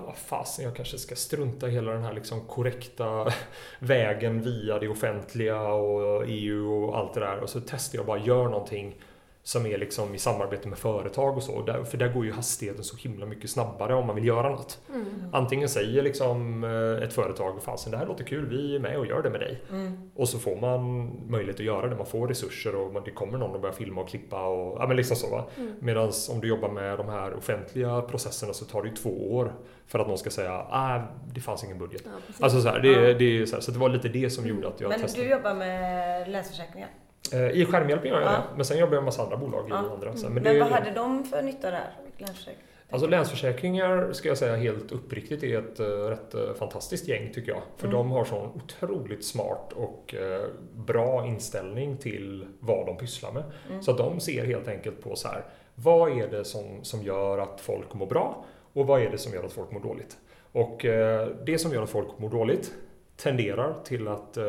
vad fasen, jag kanske ska strunta i hela den här liksom korrekta vägen via det offentliga och EU och allt det där. Och så testar jag bara, gör någonting som är liksom i samarbete med företag och så. För där går ju hastigheten så himla mycket snabbare om man vill göra något. Mm. Antingen säger liksom eh, ett företag Fasen det här låter kul, vi är med och gör det med dig. Mm. Och så får man möjlighet att göra det, man får resurser och det kommer någon och börjar filma och klippa och ja men liksom så. Mm. Medan om du jobbar med de här offentliga processerna så tar det ju två år för att någon ska säga ah, det fanns ingen budget. Ja, alltså så, här, det, ja. det, så, här, så det var lite det som gjorde att jag men testade. Men du jobbar med Länsförsäkringar? Eh, I skärmhjälpen gör jag ja. det, men sen jobbar jag med massa andra bolag ja. i andra. Men, men vad hade de för nytta där? Alltså Länsförsäkringar ska jag säga helt uppriktigt är ett uh, rätt uh, fantastiskt gäng tycker jag. För mm. de har sån otroligt smart och uh, bra inställning till vad de pysslar med. Mm. Så att de ser helt enkelt på så här, vad är det som, som gör att folk mår bra och vad är det som gör att folk mår dåligt? Och det som gör att folk mår dåligt tenderar till att eh,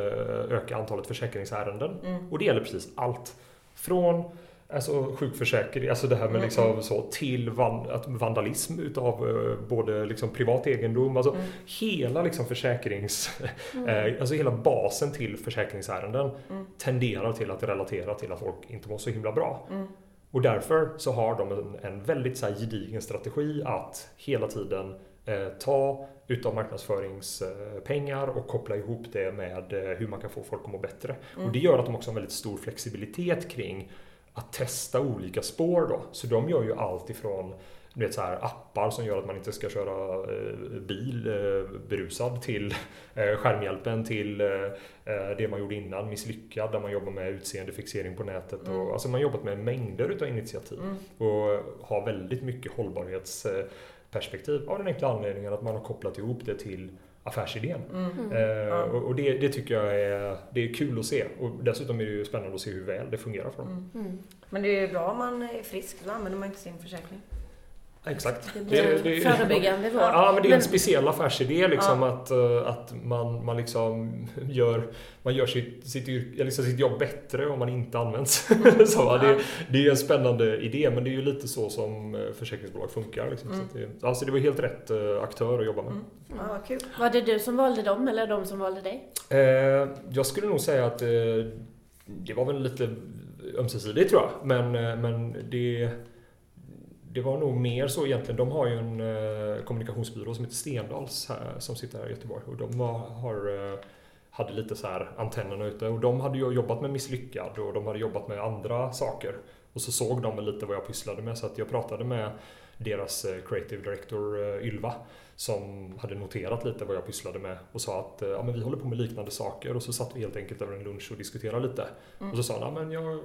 öka antalet försäkringsärenden. Mm. Och det gäller precis allt. Från Alltså sjukförsäkring, alltså det här med mm, liksom mm. så till van, att vandalism utav eh, både liksom privat egendom, alltså mm. hela liksom försäkrings, mm. eh, alltså hela basen till försäkringsärenden mm. tenderar till att relatera till att folk inte mår så himla bra. Och därför så har de en, en väldigt så här gedigen strategi att hela tiden ta utav marknadsföringspengar och koppla ihop det med eh, hur man kan få folk att må bättre. Mm. Och det gör att de också har en väldigt stor flexibilitet kring att testa olika spår då. Så de gör ju allt ifrån du vet, så här, appar som gör att man inte ska köra eh, bil eh, berusad till eh, skärmhjälpen till eh, eh, det man gjorde innan, Misslyckad, där man jobbar med utseendefixering på nätet. Mm. Och, alltså man har jobbat med mängder utav initiativ mm. och har väldigt mycket hållbarhets perspektiv av den enkla anledningen att man har kopplat ihop det till affärsidén. Mm. Eh, och, och det, det, tycker jag är, det är kul att se. Och dessutom är det ju spännande att se hur väl det fungerar för dem. Mm. Mm. Men det är ju bra om man är frisk, då använder man inte sin försäkring. Exakt. Det blir det, det, förebyggande vård. Ja, men det är en men, speciell affärsidé liksom ja. att, eh, att man, man liksom gör, man gör sitt, sitt, liksom sitt jobb bättre om man inte används. Mm. så, ja. det, det är en spännande idé, men det är ju lite så som eh, försäkringsbolag funkar. Liksom. Mm. Så det, alltså det var helt rätt eh, aktör att jobba med. Mm. Ja, kul. Var det du som valde dem eller de som valde dig? Eh, jag skulle nog säga att eh, det var väl lite ömsesidigt tror jag. Men, men det det var nog mer så egentligen. De har ju en eh, kommunikationsbyrå som heter Stendals här, som sitter här i Göteborg. Och de var, har, eh, hade lite så här antennerna ute. Och de hade ju jobbat med Misslyckad och de hade jobbat med andra saker. Och så såg de lite vad jag pysslade med så att jag pratade med deras eh, creative director eh, Ylva som hade noterat lite vad jag pysslade med och sa att eh, ja, men vi håller på med liknande saker och så satt vi helt enkelt över en lunch och diskuterade lite. Mm. Och så sa han, ja, men jag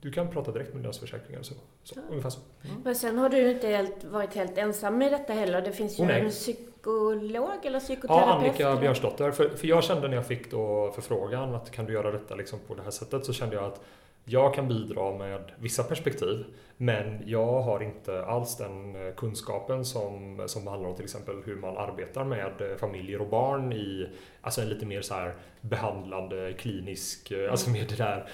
du kan prata direkt med deras försäkringar. Så, så, ja. Ungefär så. Mm. Men sen har du inte helt, varit helt ensam med detta heller. Det finns ju oh, en psykolog eller psykoterapeut. Ja, Annika Björnsdotter. För, för jag kände när jag fick då förfrågan att kan du göra detta liksom på det här sättet så kände jag att jag kan bidra med vissa perspektiv men jag har inte alls den eh, kunskapen som, som handlar om till exempel hur man arbetar med eh, familjer och barn i alltså en lite mer så här behandlande, klinisk, mm. alltså med det där.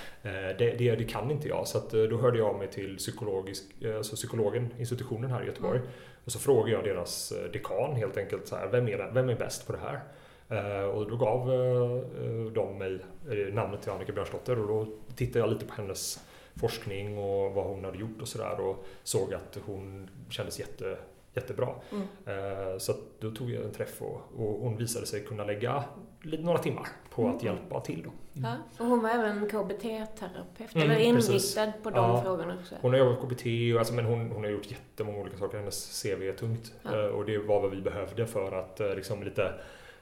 Det, det, det, kan inte jag. Så då hörde jag mig till psykologisk, alltså psykologen, institutionen här i Göteborg. Mm. Och så frågade jag deras dekan helt enkelt, så här, vem, är, vem är bäst på det här? Eh, och då gav eh, de mig eh, namnet till Annika Björnsdotter och då tittade jag lite på hennes forskning och vad hon hade gjort och sådär och såg att hon kändes jätte, jättebra. Mm. Så då tog jag en träff och, och, hon visade sig kunna lägga några timmar på mm. att hjälpa till. Då. Mm. Ja, och hon var även KBT-terapeut, mm, eller inriktad precis. på de ja, frågorna också? Hon har jobbat med KBT, och, alltså, men hon, hon har gjort jättemånga olika saker. Hennes CV är tungt ja. och det var vad vi behövde för att liksom lite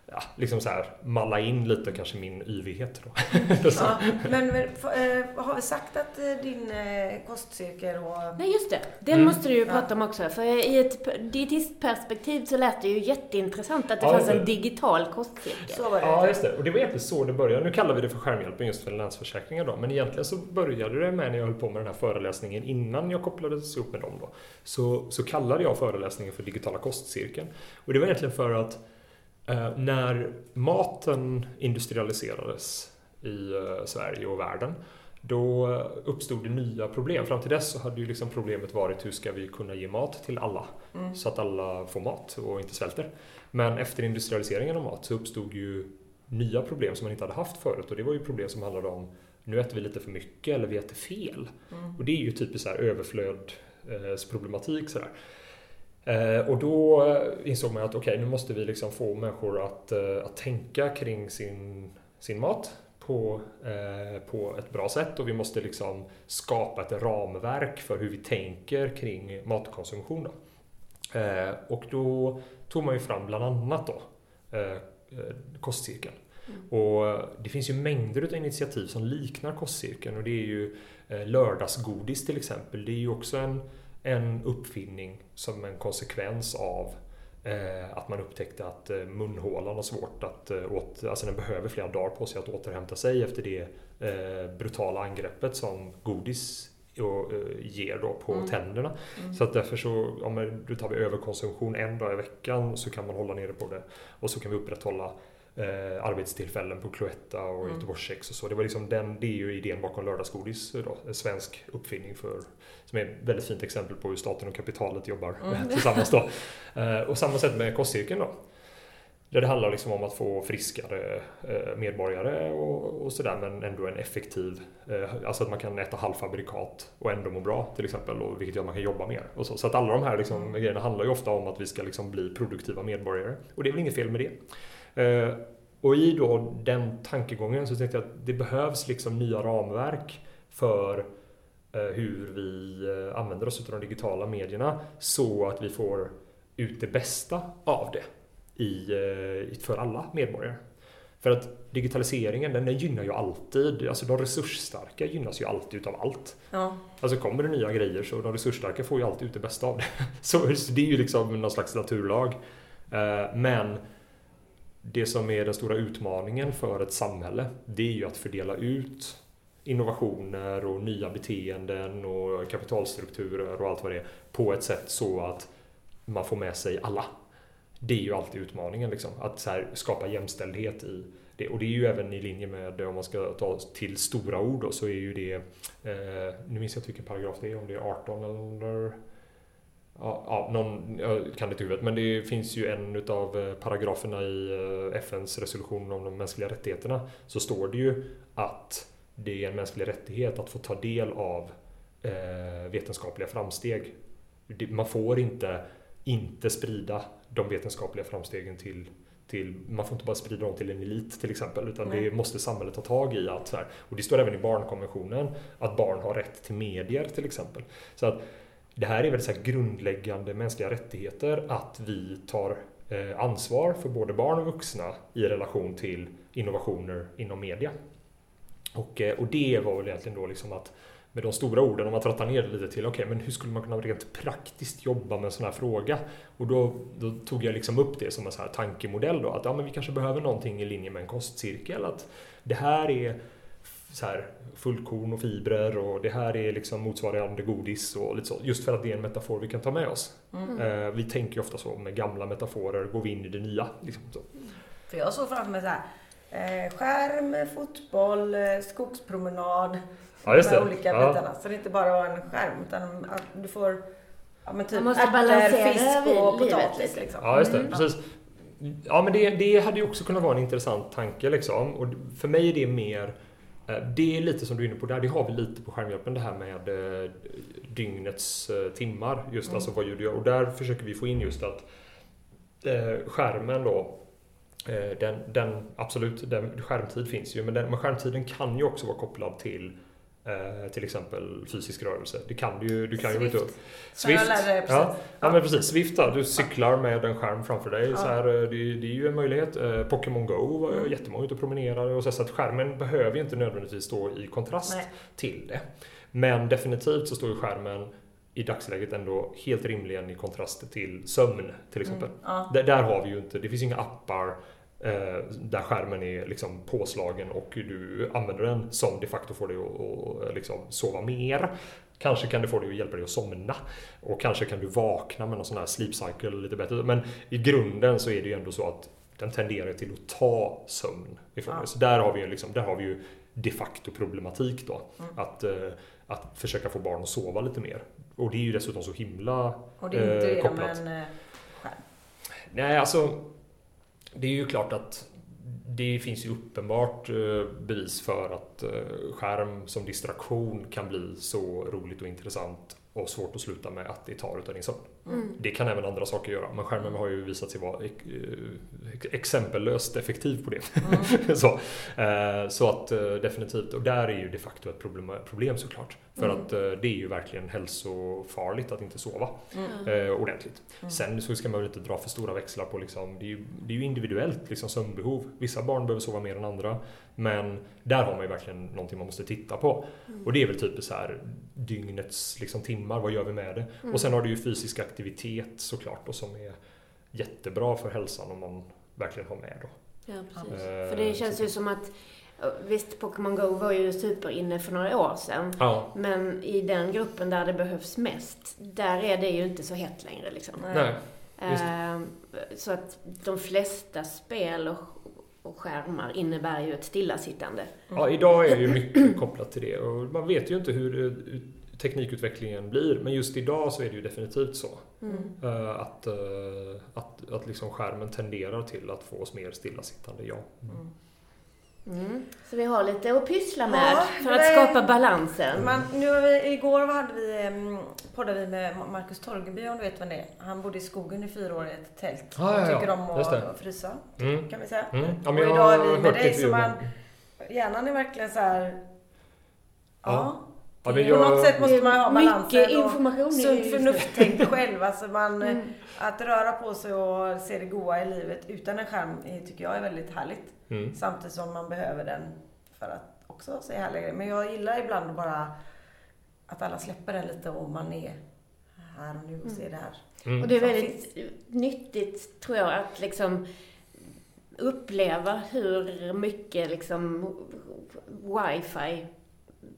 ja, liksom så här, malla in lite kanske min yvighet. Då. ja, men, men äh, har vi sagt att äh, din äh, kostcirkel och... Nej, just det. Den mm. måste du ju prata om också. För i ett dietistperspektiv så lät det ju jätteintressant att det ja, fanns en digital kostcirkel. Så var det. Ja, just det. Och det var egentligen så det började. Nu kallar vi det för skärmhjälpen just för Länsförsäkringar då. Men egentligen så började det med när jag höll på med den här föreläsningen innan jag kopplades ihop med dem då. Så, så kallade jag föreläsningen för digitala kostcirkeln. Och det var egentligen för att Eh, när maten industrialiserades i eh, Sverige och världen då uppstod det nya problem. Fram till dess så hade ju liksom problemet varit hur ska vi kunna ge mat till alla? Mm. Så att alla får mat och inte svälter. Men efter industrialiseringen av mat så uppstod ju nya problem som man inte hade haft förut och det var ju problem som handlade om nu äter vi lite för mycket eller vi äter fel. Mm. Och det är ju typiskt så här överflödsproblematik. Så där. Eh, och då insåg man att okej, okay, nu måste vi liksom få människor att, eh, att tänka kring sin, sin mat på, eh, på ett bra sätt och vi måste liksom skapa ett ramverk för hur vi tänker kring matkonsumtion. Då. och då tog man ju fram bland annat då, kostcirkeln. Mm. Och det finns ju mängder av initiativ som liknar kostcirkeln och det är ju lördagsgodis till exempel. Det är ju också en en uppfinning som en konsekvens av eh, att man upptäckte att eh, munhålan har svårt att eh, åt, alltså den behöver flera dagar på sig att återhämta sig efter det brutala angreppet som godis ger då på mm. tänderna. Mm. Så att därför så, om du tar vi överkonsumtion en dag i veckan så kan man hålla nere på det och så kan vi upprätthålla eh, arbetstillfällen på Cloetta och mm. Göteborgskex och så. Det, var liksom den, det är ju idén bakom lördagsgodis. Då, en svensk uppfinning för, som är ett väldigt fint exempel på hur staten och kapitalet jobbar mm. tillsammans. Då. Eh, och samma sätt med kostcirkeln då. Där det handlar liksom om att få friskare eh, medborgare och, och sådär men ändå en effektiv, eh, alltså att man kan äta halvfabrikat och ändå må bra till exempel och vilket gör att man kan jobba mer. Och så. så att alla de här liksom, mm. grejerna handlar ju ofta om att vi ska liksom bli produktiva medborgare och det är väl inget fel med det. Eh, och i då den tankegången så tänkte jag att det behövs liksom nya ramverk för eh, hur vi eh, använder oss av de digitala medierna så att vi får ut det bästa av det i, för alla medborgare. För att digitaliseringen den, den gynnar ju alltid, alltså de resursstarka gynnas ju alltid utav allt. Ja. Alltså kommer det nya grejer så de resursstarka får ju alltid ut det bästa av det. Så det är ju liksom någon slags naturlag. Men det som är den stora utmaningen för ett samhälle det är ju att fördela ut innovationer och nya beteenden och kapitalstrukturer och allt vad det är på ett sätt så att man får med sig alla. Det är ju alltid utmaningen liksom, att här, skapa jämställdhet i det. Och det är ju även i linje med, om man ska ta till stora ord då, så är ju det, eh, nu minns jag inte vilken paragraf det är, om det är 18 eller Ja, någon, jag kan det i huvudet, men det finns ju en av eh, paragraferna i eh, FNs resolution om de mänskliga rättigheterna. Så står det ju att det är en mänsklig rättighet att få ta del av eh, vetenskapliga framsteg. Man får inte inte sprida de vetenskapliga framstegen till till, man får inte bara sprida dem till en elit till exempel utan Nej. det måste samhället ta tag i. Att, så här, och det står även i barnkonventionen att barn har rätt till medier till exempel. Så att det här är väl så grundläggande mänskliga rättigheter att vi tar eh, ansvar för både barn och vuxna i relation till innovationer inom media. Och, eh, och det var väl egentligen då liksom att med de stora orden, om man trattar ner det lite till, okej, okay, men hur skulle man kunna rent praktiskt jobba med en sån här fråga? Och då, då, tog jag liksom upp det som en så här tankemodell då, att ja, men vi kanske behöver någonting i linje med en kostcirkel, att det här är så här, fullkorn och fibrer och det här är liksom motsvarande godis och lite så. Just för att det är en metafor vi kan ta med oss. Mm. Eh, vi tänker ju ofta så med gamla metaforer, går vi in i det nya. Liksom, så. För jag såg framför mig så här, eh, skärm, fotboll, eh, skogspromenad. Ja, just de här olika ja. bitarna. Så det inte bara var en skärm utan att du får ja, men typ Man måste ärtor, fisk och potatis. Liksom. Ja, just det. Mm. Precis. Ja, men det, det hade ju också kunnat vara en intressant tanke liksom. Och för mig är det mer det är lite som du är inne på där, det har vi lite på skärmhjälpen det här med eh, dygnets eh, timmar. Just mm. alltså vad du gör. Och där försöker vi få in just att skärmen då den, den, absolut, den, skärmtid finns ju, men, den, men skärmtiden kan ju också vara kopplad till Eh, till exempel fysisk rörelse. Det kan du ju. Du kan Swift. ju upp. Swift. Ja, ja. ja, men precis. Swift då, Du cyklar med en skärm framför dig. Ja. Så här, eh, det, det, är ju en möjlighet. Eh, Pokémon Go var mm. jättemånga ute och promenerade. Och så, så att skärmen behöver ju inte nödvändigtvis stå i kontrast Nej. till det. Men definitivt så står ju skärmen i dagsläget ändå helt rimligen i kontrast till sömn till exempel. Mm. Ja. Där, där, har vi ju inte, det finns inga appar där skärmen är liksom påslagen och du använder den som de facto får dig att, att liksom sova mer. Kanske kan det få dig att hjälpa dig att somna. Och kanske kan du vakna med någon sån här sleep cycle lite bättre. Men i grunden så är det ju ändå så att den tenderar till att ta sömn ifrån ja. Så där har, vi liksom, där har vi ju de facto problematik då. Mm. Att, eh, att försöka få barn att sova lite mer. Och det är ju dessutom så himla Och det är inte eh, kopplat. genom en skärm? Nej, alltså det är ju klart att det finns ju uppenbart eh, bevis för att eh, skärm som distraktion kan bli så roligt och intressant och svårt att sluta med att det tar utav din sömn. Mm. Det kan även andra saker göra, men skärmen har ju visat sig vara eh, exempellöst effektiv på det. Mm. så, så att definitivt, och där är ju de facto ett problem, problem såklart. För mm. att det är ju verkligen hälsofarligt att inte sova mm. eh, ordentligt. Mm. Sen så ska man väl inte dra för stora växlar på liksom, det är ju, det är ju individuellt liksom, sömnbehov. Vissa barn behöver sova mer än andra. Men där har man ju verkligen någonting man måste titta på. Mm. Och det är väl typ så här dygnets liksom, timmar, vad gör vi med det? Och sen mm. har du ju fysisk aktivitet såklart och som är jättebra för hälsan om man verkligen har med då. Ja, precis. Eh, för det känns ju som att Visst, Pokémon Go var ju superinne för några år sedan. Ja. Men i den gruppen där det behövs mest, där är det ju inte så hett längre liksom. Nej. Uh, så att de flesta spel och, och skärmar innebär ju ett stillasittande. Ja, idag är ju mycket kopplat till det. Och man vet ju inte hur teknikutvecklingen blir. Men just idag så är det ju definitivt så. Mm. Uh, att uh, att, att liksom skärmen tenderar till att få oss mer stillasittande, ja. Mm. Mm. Så vi har lite att pyssla med ja, för att skapa balansen. Man, nu vi, igår hade vi, um, poddade vi med Marcus Torgeby om du vet vem det är. Han bodde i skogen i fyra år i ett tält. Ah, ja, tycker om att frysa, mm. kan vi säga. Mm. Ja, och idag är vi med dig så man, hjärnan är verkligen så här, ja. Ja. Jag... På något sätt måste man ha balansen. Mycket information. Och sunt förnuft själv. Alltså man, mm. Att röra på sig och se det goda i livet utan en skärm tycker jag är väldigt härligt. Mm. Samtidigt som man behöver den för att också se härliga grejer. Men jag gillar ibland bara att alla släpper den lite och man är här och nu och ser det här. Mm. Och det är väldigt finns. nyttigt, tror jag, att liksom uppleva hur mycket liksom wifi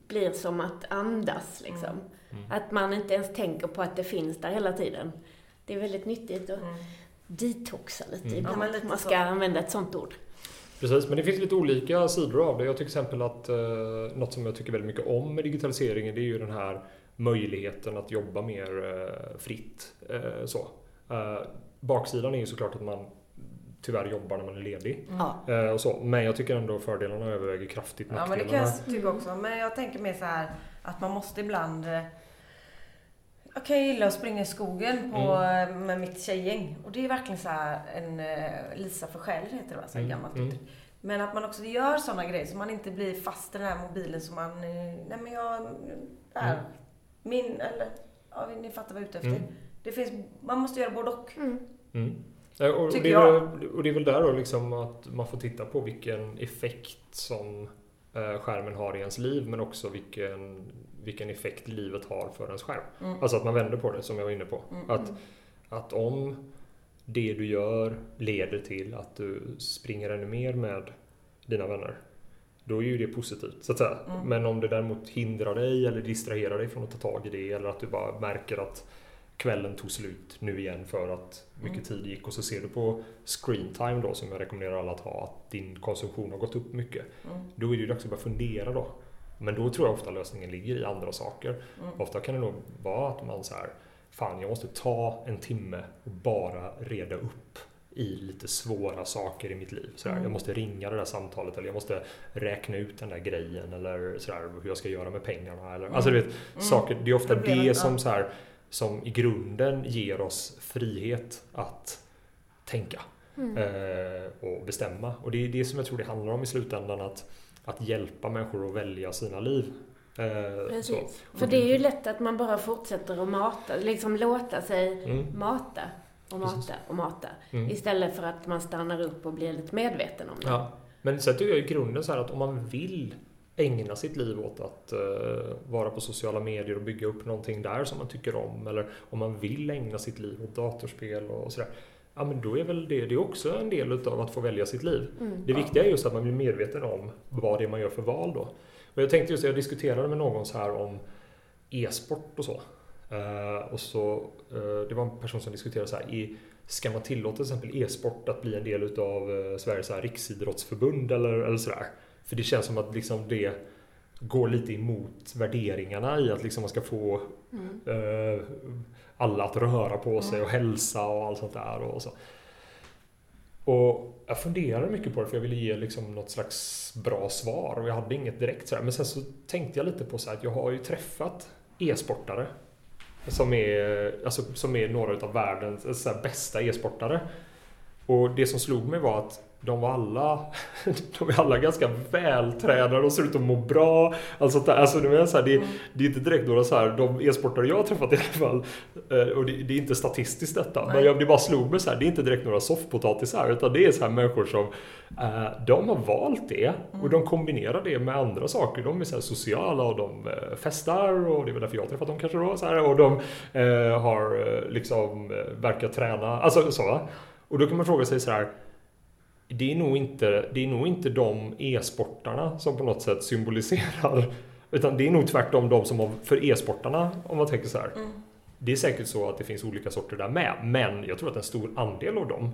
blir som att andas liksom. Mm. Mm. Att man inte ens tänker på att det finns där hela tiden. Det är väldigt nyttigt att mm. detoxa lite mm. ibland. Ja, lite man ska så. använda ett sånt ord. Precis, men det finns lite olika sidor av det. Jag tycker till exempel att eh, något som jag tycker väldigt mycket om med digitaliseringen det är ju den här möjligheten att jobba mer eh, fritt. Eh, så. Eh, baksidan är ju såklart att man tyvärr jobbar när man är ledig. Mm. och så. Men jag tycker ändå fördelarna överväger kraftigt Ja, men det kan jag tycka också. Men jag tänker mer så här att man måste ibland eh, jag kan gilla att springa i skogen på, mm. med mitt tjejgäng. Och det är verkligen så en Lisa för själ heter det va? Så mm. gammalt mm. Men att man också gör sådana grejer så man inte blir fast i den här mobilen som man, nej men jag, där. Mm. Min, eller, ja ni fattar vad jag är ute efter. Mm. Det finns, man måste göra både och. Mm. Mm. Och, det är, och det är väl där då liksom att man får titta på vilken effekt som eh, skärmen har i ens liv men också vilken, vilken effekt livet har för ens skärm. Mm. Alltså att man vänder på det som jag var inne på. Mm. Att, att om det du gör leder till att du springer ännu mer med dina vänner då är ju det positivt. Så att säga. Mm. Men om det däremot hindrar dig eller distraherar dig från att ta tag i det eller att du bara märker att kvällen tog slut nu igen för att mycket mm. tid gick och så ser du på screen time då som jag rekommenderar alla att ha att din konsumtion har gått upp mycket. Mm. Då är det ju dags att börja fundera då. Men då tror jag ofta lösningen ligger i andra saker. Mm. Ofta kan det nog vara att man så här, fan jag måste ta en timme och bara reda upp i lite svåra saker i mitt liv. Så mm. Jag måste ringa det där samtalet eller jag måste räkna ut den där grejen eller så hur jag ska göra med pengarna. Eller, mm. Alltså du vet, mm. saker, det är ofta Problemet, det som, så här, som i grunden ger oss frihet att tänka mm. eh, och bestämma. Och det är det som jag tror det handlar om i slutändan. Att, att hjälpa människor att välja sina liv. Eh, Precis. Så. För det är ju lätt att man bara fortsätter att mata, liksom låta sig mm. mata och mata Precis. och mata. Mm. Istället för att man stannar upp och blir lite medveten om det. Ja. Men sen tycker jag i grunden så här att om man vill ägna sitt liv åt att uh, vara på sociala medier och bygga upp någonting där som man tycker om. Eller om man vill ägna sitt liv åt datorspel och sådär. Ja men då är väl det, det är också en del utav att få välja sitt liv. Mm. Det viktiga är just att man blir medveten om vad det är man gör för val då. Och jag tänkte just jag diskuterade med någon så här om e-sport och så. Uh, och så, uh, det var en person som diskuterade så här, i, ska man tillåta till exempel e-sport att bli en del utav uh, Sveriges här, riksidrottsförbund eller, eller sådär? För det känns som att liksom det går lite emot värderingarna i att liksom man ska få mm. uh, alla att röra på sig och hälsa och allt sånt där. Och, så. och jag funderade mycket på det för jag ville ge liksom något slags bra svar och jag hade inget direkt sådär. Men sen så tänkte jag lite på så att jag har ju träffat e-sportare som är, alltså, som är några av världens så bästa e-sportare. Och det som slog mig var att de var alla, de är alla ganska vältränade och ser ut att må bra. Alltså, alltså det, är så här, det, mm. det, är inte direkt några så här, de e-sportare jag har träffat i alla fall, eh, och det, det är inte statistiskt detta, Nej. men jag, det bara slog mig så här, det är inte direkt några soffpotatisar, utan det är så här människor som, eh, de har valt det och de mm. kombinerar det med andra saker. De är så sociala och de eh, festar och det är väl därför jag har träffat dem kanske då, så här, och de har liksom verkar träna, alltså så. Och då kan man fråga sig så här, det är nog inte, det är nog inte de e-sportarna som på något sätt symboliserar utan det är nog tvärtom de som har, för e-sportarna om man tänker så här. Mm. Det är säkert så att det finns olika sorter där med men jag tror att en stor andel av dem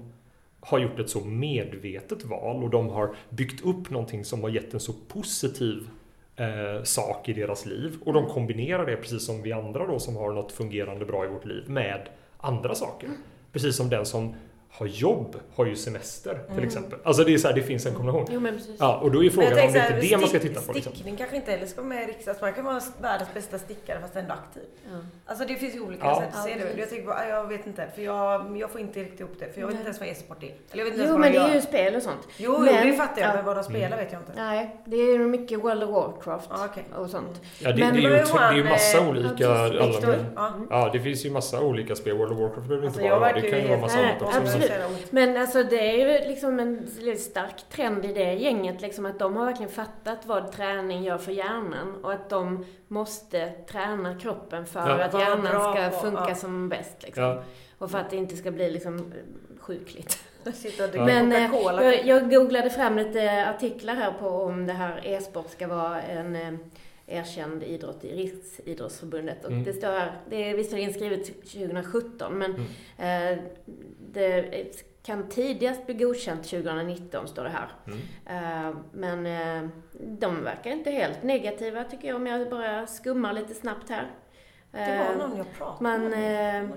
har gjort ett så medvetet val och de har byggt upp någonting som har gett en så positiv eh, sak i deras liv och de kombinerar det precis som vi andra då som har något fungerande bra i vårt liv med andra saker. Precis som den som har jobb har ju semester till mm. exempel. Alltså det är så här, det finns en kombination. Jo, men precis. Ja, och då är frågan om det är det man ska titta på. Liksom. Stickning kanske inte heller ska vara med i riksdags. Man kan vara världens bästa stickare fast ändå aktiv. Ja. Alltså det finns ju olika ja. sätt att se det. Jag tänker på, jag vet inte. För jag, jag får inte riktigt ihop det. För jag vet inte ens vad e-sport är. Eller jag vet inte jo, men det är ju spel och sånt. Jo, men, det fattar jag. Men vad de spelar mm. vet jag inte. Nej, det är ju mycket World of Warcraft ah, okay. och sånt. Ja, det, men, det är ju, det är ju massa eh, olika. Alla, ja, det finns ju massa olika spel. World of Warcraft behöver inte alltså, vara. Det kan ju vara massa annat också. Absolut. Men alltså det är ju liksom en stark trend i det gänget, liksom att de har verkligen fattat vad träning gör för hjärnan och att de måste träna kroppen för ja. att hjärnan ska funka ja. som bäst. Liksom. Ja. Och för att det inte ska bli liksom sjukligt. Men eh, jag, jag googlade fram lite artiklar här på om det här e-sport ska vara en eh, erkänd idrott i Riksidrottsförbundet. Och mm. det står här, det är visserligen skrivet 2017, men mm. eh, det kan tidigast bli godkänt 2019, står det här. Mm. Uh, men uh, de verkar inte helt negativa, tycker jag, om jag bara skummar lite snabbt här. det var någon jag pratade man, med.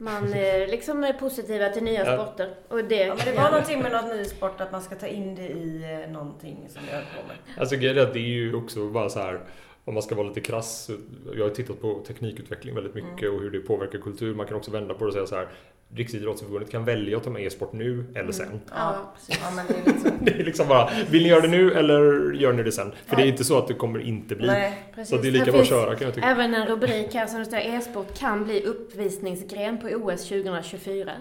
Man är liksom positiva till nya ja. sporter. Och det, ja, men det var ja. någonting med någon ny sport, att man ska ta in det i någonting som vi höll på med. Alltså grejen är att det är ju också bara så här om man ska vara lite krass, jag har tittat på teknikutveckling väldigt mycket mm. och hur det påverkar kultur. Man kan också vända på det och säga så här, Riksidrottsförbundet kan välja att ta med e-sport nu eller mm. sen. Ja, precis. Ja, men det, är liksom... det är liksom bara, vill ni göra det nu eller gör ni det sen? För ja. det är inte så att det kommer inte bli. Nej, så det är lika bra att köra kan jag tycka. Även en rubrik här som det står e-sport kan bli uppvisningsgren på OS 2024.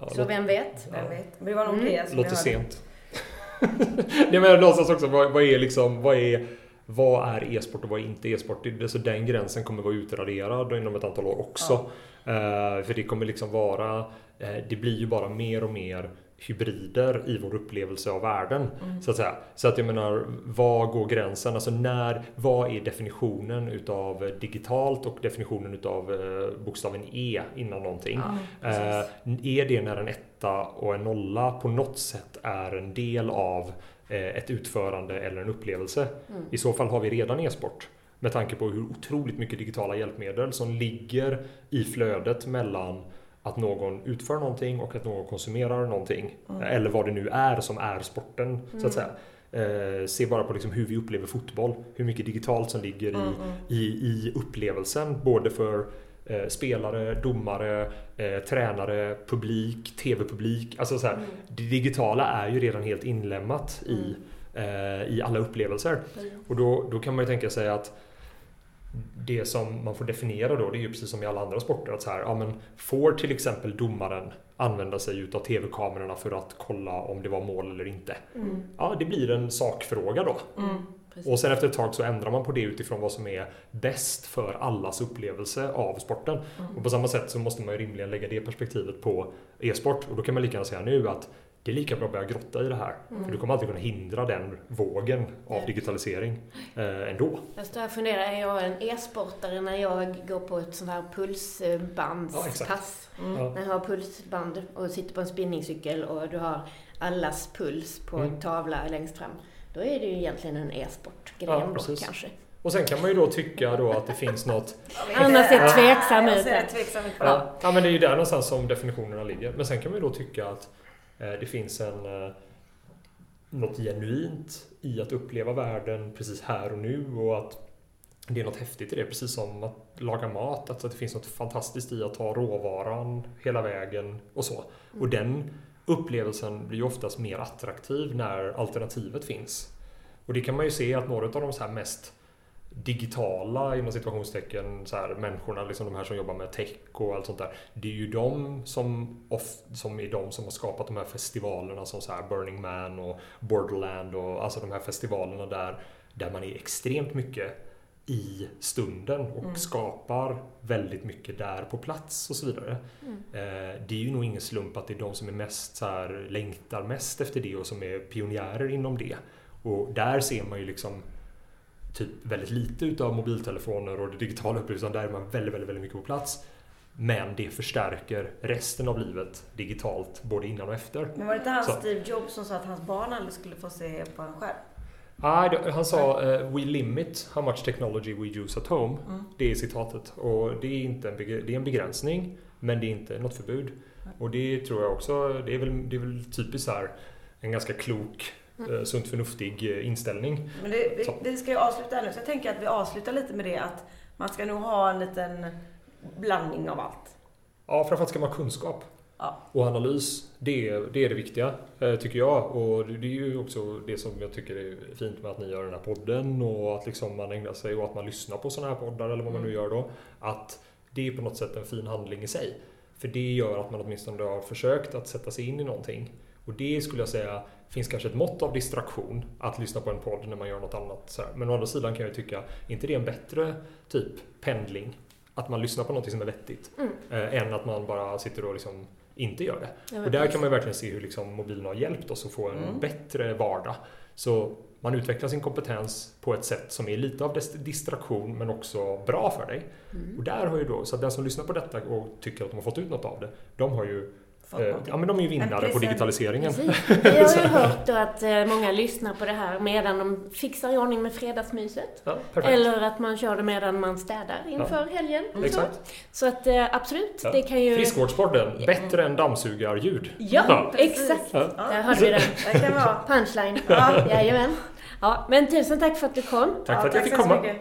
Ja, så vem vet? Vem vet? Det var nog mm. det som Låter sent. Nej men någonstans också, vad, vad är liksom, vad är vad är e-sport och vad är inte e-sport? Så den gränsen kommer vara utraderad inom ett antal år också. Ja. Uh, för det kommer liksom vara, uh, det blir ju bara mer och mer hybrider i vår upplevelse av världen. Mm. Så att säga. Så att jag menar, var går gränsen? Alltså när, vad är definitionen utav digitalt och definitionen utav eh, bokstaven E innan någonting? Ja, eh, är det när en etta och en nolla på något sätt är en del av eh, ett utförande eller en upplevelse? Mm. I så fall har vi redan e-sport. Med tanke på hur otroligt mycket digitala hjälpmedel som ligger i flödet mellan att någon utför någonting och att någon konsumerar någonting. Mm. Eller vad det nu är som är sporten. Mm. så att mm. säga. Eh, se bara på liksom hur vi upplever fotboll. Hur mycket digitalt som ligger i, mm, mm. i, i upplevelsen. Både för eh, spelare, domare, eh, tränare, publik, tv-publik. Alltså så här, mm. Det digitala är ju redan helt inlämnat i, eh, i alla upplevelser. Och då, då kan man ju tänka sig att det som man får definiera då, det är ju precis som i alla andra sporter. Att så här, ja, men får till exempel domaren använda sig utav tv-kamerorna för att kolla om det var mål eller inte? Mm. Ja, det blir en sakfråga då. Mm, och sen efter ett tag så ändrar man på det utifrån vad som är bäst för allas upplevelse av sporten. Mm. Och på samma sätt så måste man ju rimligen lägga det perspektivet på e-sport. Och då kan man lika gärna säga nu att det är lika bra att börja grotta i det här. Mm. För du kommer alltid kunna hindra den vågen av Nej. digitalisering eh, ändå. Jag står här och funderar, är jag en e-sportare när jag går på ett sånt här pulsbandspass? Ja, mm. När jag har pulsband och sitter på en spinningcykel och du har allas puls på en mm. tavla längst fram. Då är det ju egentligen en e-sportgren ja, då kanske. Och sen kan man ju då tycka då att det finns något... Annars är tveksam ut. Ja, ja, men det är ju där någonstans som definitionerna ligger. Men sen kan man ju då tycka att det finns en, eh, något genuint i att uppleva världen precis här och nu och att det är något häftigt i det, precis som att laga mat. Att det finns något fantastiskt i att ta råvaran hela vägen och så. Och mm. den upplevelsen blir ju oftast mer attraktiv när alternativet finns. Och det kan man ju se att några av de så mest digitala inom situationstecken så här, människorna, liksom de här som jobbar med tech och allt sånt där. Det är ju de som, off, som är de som har skapat de här festivalerna som så här Burning Man och Borderland och alltså de här festivalerna där, där man är extremt mycket i stunden och mm. skapar väldigt mycket där på plats och så vidare. Mm. Eh, det är ju nog ingen slump att det är de som är mest så här, längtar mest efter det och som är pionjärer inom det. Och där ser man ju liksom typ väldigt lite utav mobiltelefoner och det digitala upplevelsen. Där är man väldigt, väldigt, väldigt mycket på plats. Men det förstärker resten av livet digitalt, både innan och efter. Men var det inte han Steve Jobs som sa att hans barn aldrig skulle få se på en skärm? Nej, han sa uh, “We limit how much technology we use at home”. Mm. Det är citatet. Och det är, inte en, det är en begränsning, men det är inte något förbud. Mm. Och det tror jag också, det är väl, det är väl typiskt här en ganska klok mm. sunt förnuftig eh, inställning. Men det, vi, vi, ska ju avsluta nu, så jag tänker att vi avslutar lite med det att man ska nog ha en liten blandning av allt. Ja, framförallt ska man ha kunskap. Ja. Och analys, det, det är det viktiga, eh, tycker jag. Och det är ju också det som jag tycker är fint med att ni gör den här podden och att liksom man ägnar sig och att man lyssnar på sådana här poddar eller vad man nu mm. gör då. Att det är på något sätt en fin handling i sig. För det gör att man åtminstone har försökt att sätta sig in i någonting. Och det skulle jag säga finns kanske ett mått av distraktion att lyssna på en podd när man gör något annat. Men å andra sidan kan jag tycka, inte det är en bättre typ pendling? Att man lyssnar på något som är vettigt. Mm. Eh, än att man bara sitter och liksom inte gör det. och där kan man verkligen se hur liksom mobilen har hjälpt oss att få en mm. bättre vardag. Så man utvecklar sin kompetens på ett sätt som är lite av distraktion men också bra för dig. Mm. Och där har ju då, så den som lyssnar på detta och tycker att de har fått ut något av det, de har ju Eh, ja, men de är ju vinnare på digitaliseringen. Vi har ju hört då att eh, många lyssnar på det här medan de fixar i ordning med fredagsmyset. Ja, Eller att man kör det medan man städar inför ja. helgen. Mm. Exakt. Så att eh, absolut, ja. det kan ju... Friskvårdspodden, bättre än dammsugarljud. Ja, ja. exakt. Där hade vi den. Det kan vara. Punchline. Ja. Jajamän. Ja, men tusen tack för att du kom. Tack för att jag fick komma.